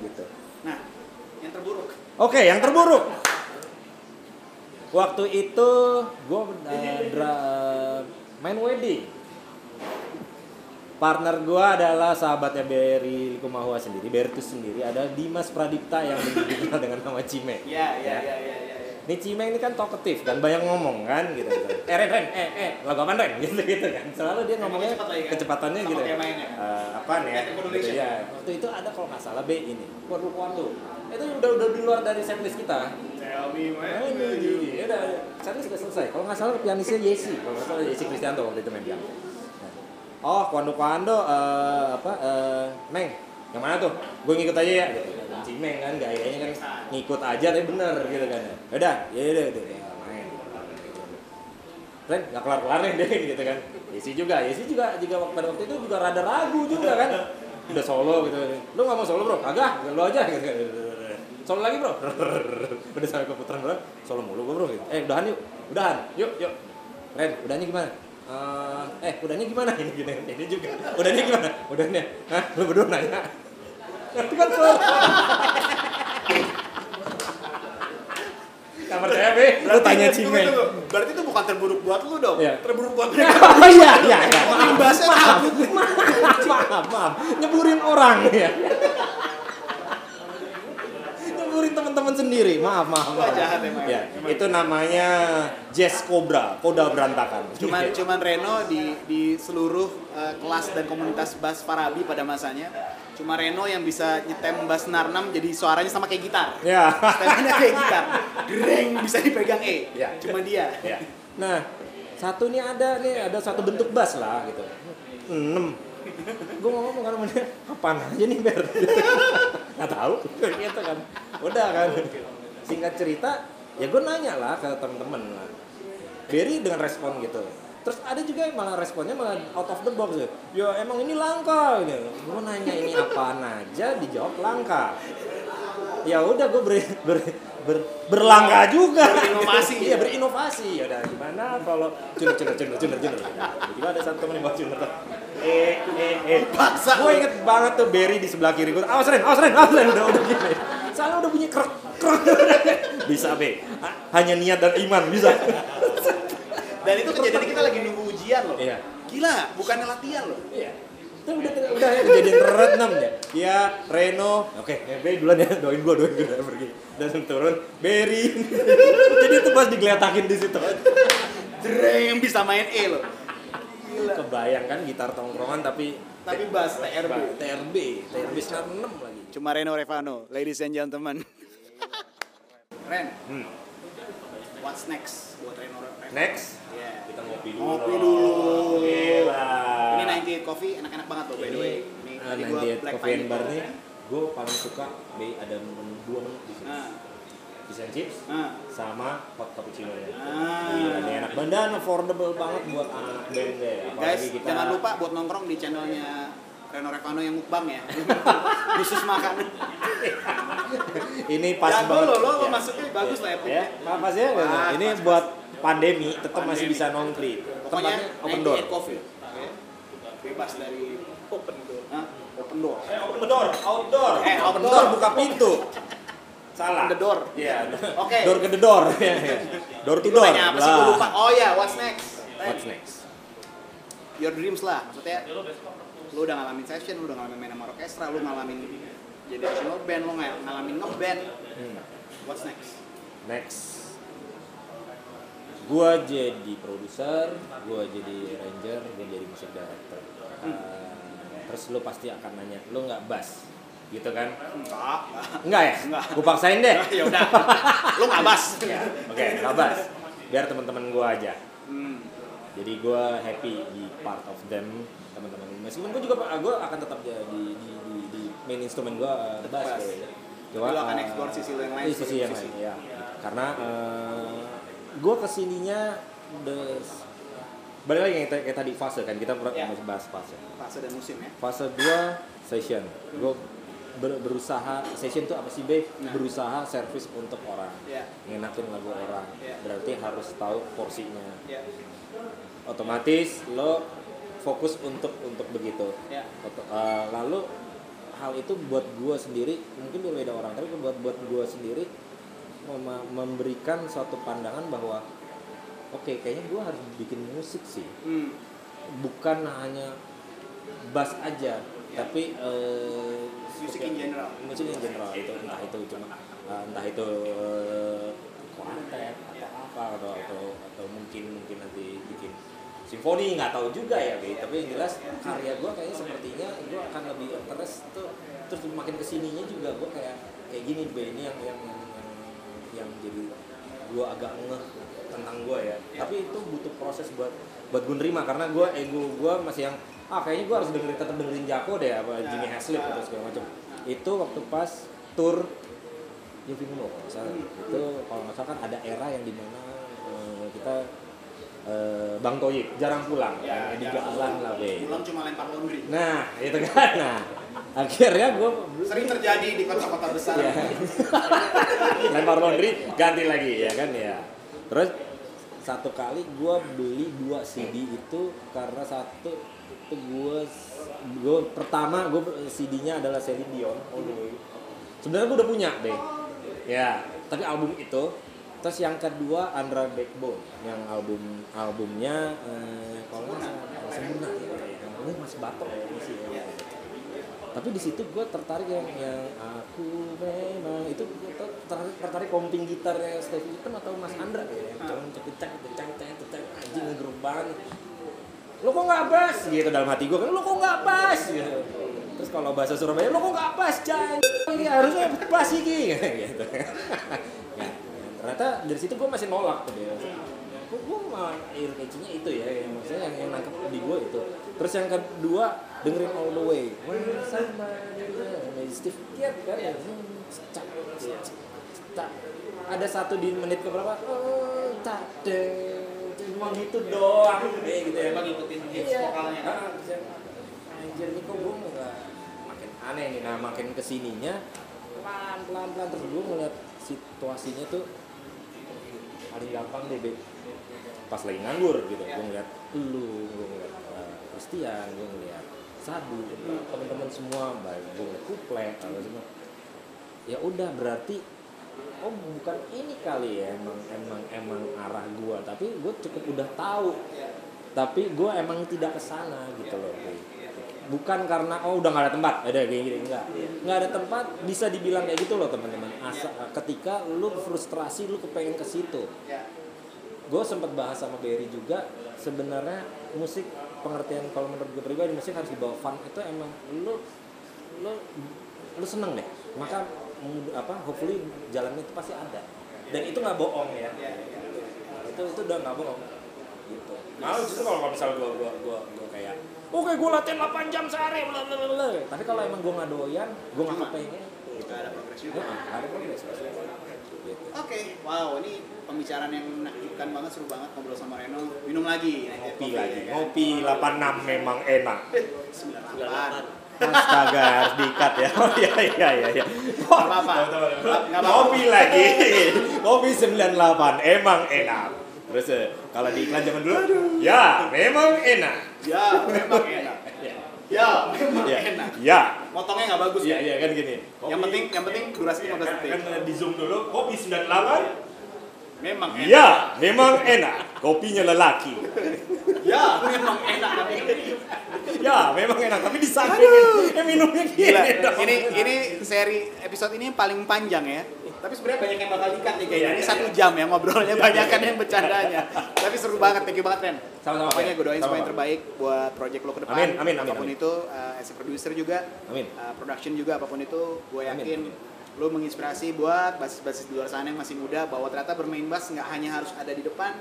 gitu Nah, yang terburuk. Oke, yang terburuk. Waktu itu gue main wedding. Partner gue adalah sahabatnya Berry Likumahua sendiri, Bertus sendiri. Ada Dimas Pradipta yang dikenal dengan nama Cime. Iya, iya, iya, iya, iya. Ya. Nih Cimeng ini kan talkative kan, banyak ngomong kan gitu. gitu. Eh Ren, Ren, eh, eh, lagu apa Ren? Gitu gitu kan. Selalu dia ngomongnya kan? kecepatannya gitu. kayak mainnya. Eh, apaan ya? Gitu, ya. Waktu itu ada kalau nggak salah B ini. Kuadu Kuadu. Itu udah udah di luar dari setlist kita. Tell me when Oh, will you iya, udah, setlist udah selesai. Kalau nggak salah pianisnya Yesi. Kalau nggak salah Yesi Kristianto waktu itu main piano. Nah. Oh, Kuando Kuando eh, apa eh, Meng, yang mana tuh? Gue ngikut aja ya gitu. Meng kan gayanya kan ngikut aja tapi bener gitu kan. Udah, ya udah gitu. Ya, main. Ren, nggak kelar-kelar nih deh gitu kan. Yesi juga, Yesi juga juga pada waktu itu juga rada ragu juga kan. Udah solo gitu. Lu nggak mau solo bro? Kagak, lu aja gitu kan. Solo lagi bro. Udah sampai ke putaran bro. Solo mulu gua bro. Gitu. Eh udahan yuk, udahan. Yuk, yuk. Ren, udahnya gimana? Eh, eh udahnya gimana ini gini ini juga udahnya gimana udahnya hah lu berdua nanya itu kan solo Gak percaya be lu tanya tunggu. Berarti itu bukan terburuk buat lu dong. Iya. Terburuk buat mereka. Oh iya, iya, iya. Maaf, maaf, maaf, maaf, maaf. Nyeburin orang ya. Nyeburin teman-teman sendiri. Maaf, maaf, maaf. jahat emang. Ya, itu namanya Jazz Cobra, koda berantakan. Cuman cuman Reno di di seluruh eh, kelas dan komunitas bass Farabi pada masanya cuma Reno yang bisa nyetem bass narnam jadi suaranya sama kayak gitar. Ya. Setelannya kayak gitar. Gereng bisa dipegang E. Ya. Cuma dia. ya. Nah, satu nih ada nih ada satu bentuk bass lah gitu. Enam. Gue ngomong sama dia, apaan aja nih Ber? Nggak tahu, gitu kan. Udah kan. Singkat cerita, ya gue nanya lah ke temen-temen lah. Berry dengan respon gitu. Terus ada juga yang malah responnya malah out of the box ya. Ya emang ini langka gitu. Gue nanya ini apaan aja dijawab langka. Ya udah gue ber, ber, ber- berlangka juga. Berinovasi. Iya berinovasi. Ya udah gimana kalau cunur cunur cunur cunur cunur. Tiba ada satu temen yang bawa cunur tuh. Eh eh eh. Paksa. Gue inget banget tuh Berry di sebelah kiri gue. Awas Ren, awas Ren, awas Ren. Udah udah gini. Soalnya udah bunyi krek krek. Bisa be. Ha- Hanya niat dan iman bisa. Dan itu kejadian kita lagi nunggu ujian loh. Iya. Gila, bukannya latihan loh. Iya. Itu udah udah ya kejadian terenam ya. Ya Reno, oke, okay, Berry duluan ya, doain gua, doain gua udah pergi. Dan turun Berry. Jadi itu pas digeletakin di situ. Jreng bisa main E loh. Gila. Kebayang kan gitar tongkrongan tapi Tapi bass TRB. TRB, TRB senar 6 lagi. Cuma Reno Revano, ladies and gentlemen. Ren, Hmm. what's next buat Reno Revano? Next, Iya. kita ngopi dulu. Ngopi dulu. Gila. Ini 98 Coffee enak-enak banget loh by the way. Ini uh, tadi gua 98 Black Coffee and Bar nih, gue paling suka be ada menu dua menu di sini. Nah, Fish and chips nah, sama hot cappuccino nya. Ah. Gila, ini enak banget dan affordable banget buat anak band deh. Apalagi guys, kita jangan lupa buat nongkrong di channelnya Reno Revano yang mukbang ya. Khusus makan. ini pas Jago banget. loh, lo Ya. masuknya bagus lah ya. Ya, pas ya. Ini pas, buat pandemi tetap masih Pandemi. bisa nongkri. Tempatnya open door. 98 Coffee. Oke. Bebas dari Open door. Hah? open door. Eh, open door, outdoor. Eh, open Outdoor, door. buka pintu. Salah. Open the door. Iya. Oke. Door ke the door. Iya, iya. door to door. nanya apa sih? Lupa. Oh ya, what's next? What's next? Your dreams lah. Maksudnya, lu udah ngalamin session, lu udah ngalamin main sama orkestra, lu ngalamin jadi national band, lu ng- ngalamin ngeband. Hmm. What's next? Next. Gua jadi produser, gua jadi arranger, gua jadi musik director. Uh, terus lu pasti akan nanya, lu nggak bass, gitu kan? Enggak. Enggak ya? Enggak. Gua paksain deh. ya udah. lu nggak bas. Ya, Oke, nggak bass. Biar teman-teman gua aja. Hmm. Jadi gua happy di part of them. Meskipun gua juga gua akan tetap jadi di, di, di, di main instrumen gua uh, bass. Ya. Lu akan uh, explore sisi lu yang lain iya, sisi yang lain, ya. Karena uh, gua ke sininya the balik lagi yang kayak kayak tadi fase kan kita pernah Ya. masih bahas fase. Fase dan musim ya. Fase gua session. Gua ber- berusaha session tuh apa sih be? Nah. Berusaha service untuk orang, Ya. ngenakin lagu orang. Ya. Berarti harus tahu porsinya. Ya. Otomatis lo fokus untuk untuk begitu. Ya. Uh, lalu hal itu buat gua sendiri mungkin berbeda orang tapi buat buat gua sendiri mem- memberikan suatu pandangan bahwa oke kayaknya gua harus bikin musik sih Hmm. bukan hanya bass aja Ya. tapi eh, Musik in general. musik in general itu entah itu cuma eh, entah itu eh, kuartet atau apa atau atau, atau mungkin mungkin nanti bikin simfoni nggak tahu juga ya Be. tapi yang jelas karya gue kayaknya sepertinya gue akan lebih interest tuh. Terus makin ke sininya juga gue kayak kayak gini Be. ini yang yang yang, yang, yang jadi gue agak ngeh tentang gue ya. Tapi itu butuh proses buat buat gue nerima. Karena gue ego gue masih yang ah kayaknya gue harus dengerin tetap dengerin Jako deh apa Jimmy Haslip atau segala macam. Itu waktu pas tour Yofi Nuno kalau itu kalau nggak salah kan ada era yang di mana eh, kita eh, Bang Toyib jarang pulang. Ya, ya, di jarang jalan lah be Pulang cuma lempar laundry. nah itu kan. Nah akhirnya gue Sering terjadi di kota-kota besar. ya. lempar laundry ganti lagi ya kan ya. Terus satu kali gue beli dua CD itu karena satu itu gue gue pertama gue CD-nya adalah Celine Dion. The Way sebenarnya gue udah punya deh. Ya tapi album itu terus yang kedua Andra Backbone yang album albumnya eh, kalau sempurna ya ini masih batok ya masih ya tapi di situ gue tertarik yang yang aku memang itu gue ter- tertarik tertarik komping gitarnya Stevie Wonder atau Mas Andra ya. Cang cek cek cek anjing ngegeruk banget. Lo kok nggak bass gitu dalam hati gue kan lo kok nggak bass gitu. Terus kalau bahasa Surabaya lo kok nggak bass cang ini harusnya bass iki gitu ternyata dari situ gue masih nolak tuh dia gue gue malah air catchy-nya itu ya yang maksudnya yang, yang nangkep di gue itu. Terus yang kedua dengerin all the way. Steve Kiat kan ya. Cak, cak, cak. ada satu di menit keberapa? Oh tak deh cuma gitu doang kayak gitu ya. Emang ngikutin hits Iya. vokalnya. Ah, bisa. anjir ini kok gue nggak makin aneh nih. Nah makin ke sininya pelan pelan pelan terus gue ngeliat situasinya tuh paling gampang deh Be. pas lagi nganggur gitu gue ngeliat lu gue ngeliat uh, Christian gue ngeliat Sabu teman-teman semua baik gue ngeliat kuplet apa semua ya udah berarti oh bukan ini kali ya emang emang emang arah gua tapi gue cukup udah tahu tapi gue emang tidak ke sana gitu loh. Bukan karena oh udah nggak ada tempat. Ada kayak gini enggak nggak ada tempat bisa dibilang kayak gitu loh teman-teman. Asa, ketika lu frustrasi lu kepengen ke situ. Ya. gue sempat bahas sama Berry juga sebenarnya musik pengertian kalau menurut gue pribadi musik harus dibawa fun. Itu emang lu lu lu seneng deh. Maka apa hopefully jalannya itu pasti ada. Dan itu nggak bohong ya. Itu itu udah nggak bohong. Gitu. Malah justru kalau misalnya gue gue gue gue kayak oke gue latihan 8 jam sehari bla bla bla bla." tapi kalau emang gue nggak doyan gue nggak kepengen. Gak ada progres juga. Heeh, nggak ada progres gitu. Oke, wow, ini pembicaraan yang menakjubkan banget, seru banget ngobrol sama Reno. Minum lagi, ngopi lagi ya kan? ngopi 86 memang enak 98. Astaga, harus diikat ya. Oh iya iya iya iya. Gak apa-apa. Gak apa-apa. Kopi lagi. Kopi 98 emang enak. Terus eh, kalau di iklan zaman dulu, ya memang enak. Ya, memang enak. Ya. Ya, memang Ya. enak. Ya. Motongnya nggak bagus Iya ya. iya kan gini. Yang penting, yang penting durasi Iya, 15 kan, detik. kan di zoom dulu kopi 98 Memang enak. ya memang enak kopinya lelaki Ya, memang enak. ya memang enak tapi disangking eh minumnya gini Gila, ini ini seri episode ini yang paling panjang ya. Tapi sebenarnya banyak yang bakal dikat nih kayaknya. Iya, Ini iya, satu iya. jam ya ngobrolnya, banyak kan yang bercandanya. Tapi seru banget, thank you banget Ren. Sama-sama, Pokoknya Ren. gue doain semua yang terbaik buat project lo ke depan. Amin, amin, amin, Apa pun amin. itu, uh, as a producer juga, amin uh, production juga, apa pun itu, gue yakin amin. lo menginspirasi buat basis-basis di luar sana yang masih muda bahwa ternyata bermain bass nggak hanya harus ada di depan,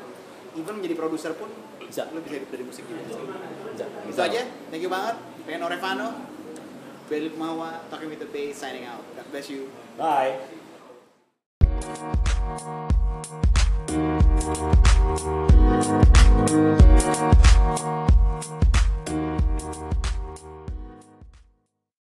even menjadi produser pun Bisa. lo bisa hidup dari musik juga. Bisa, Itu aja, thank you banget. Reno Revano, Belit Mawa, Talking with the Bass, signing out. God bless you. bye We'll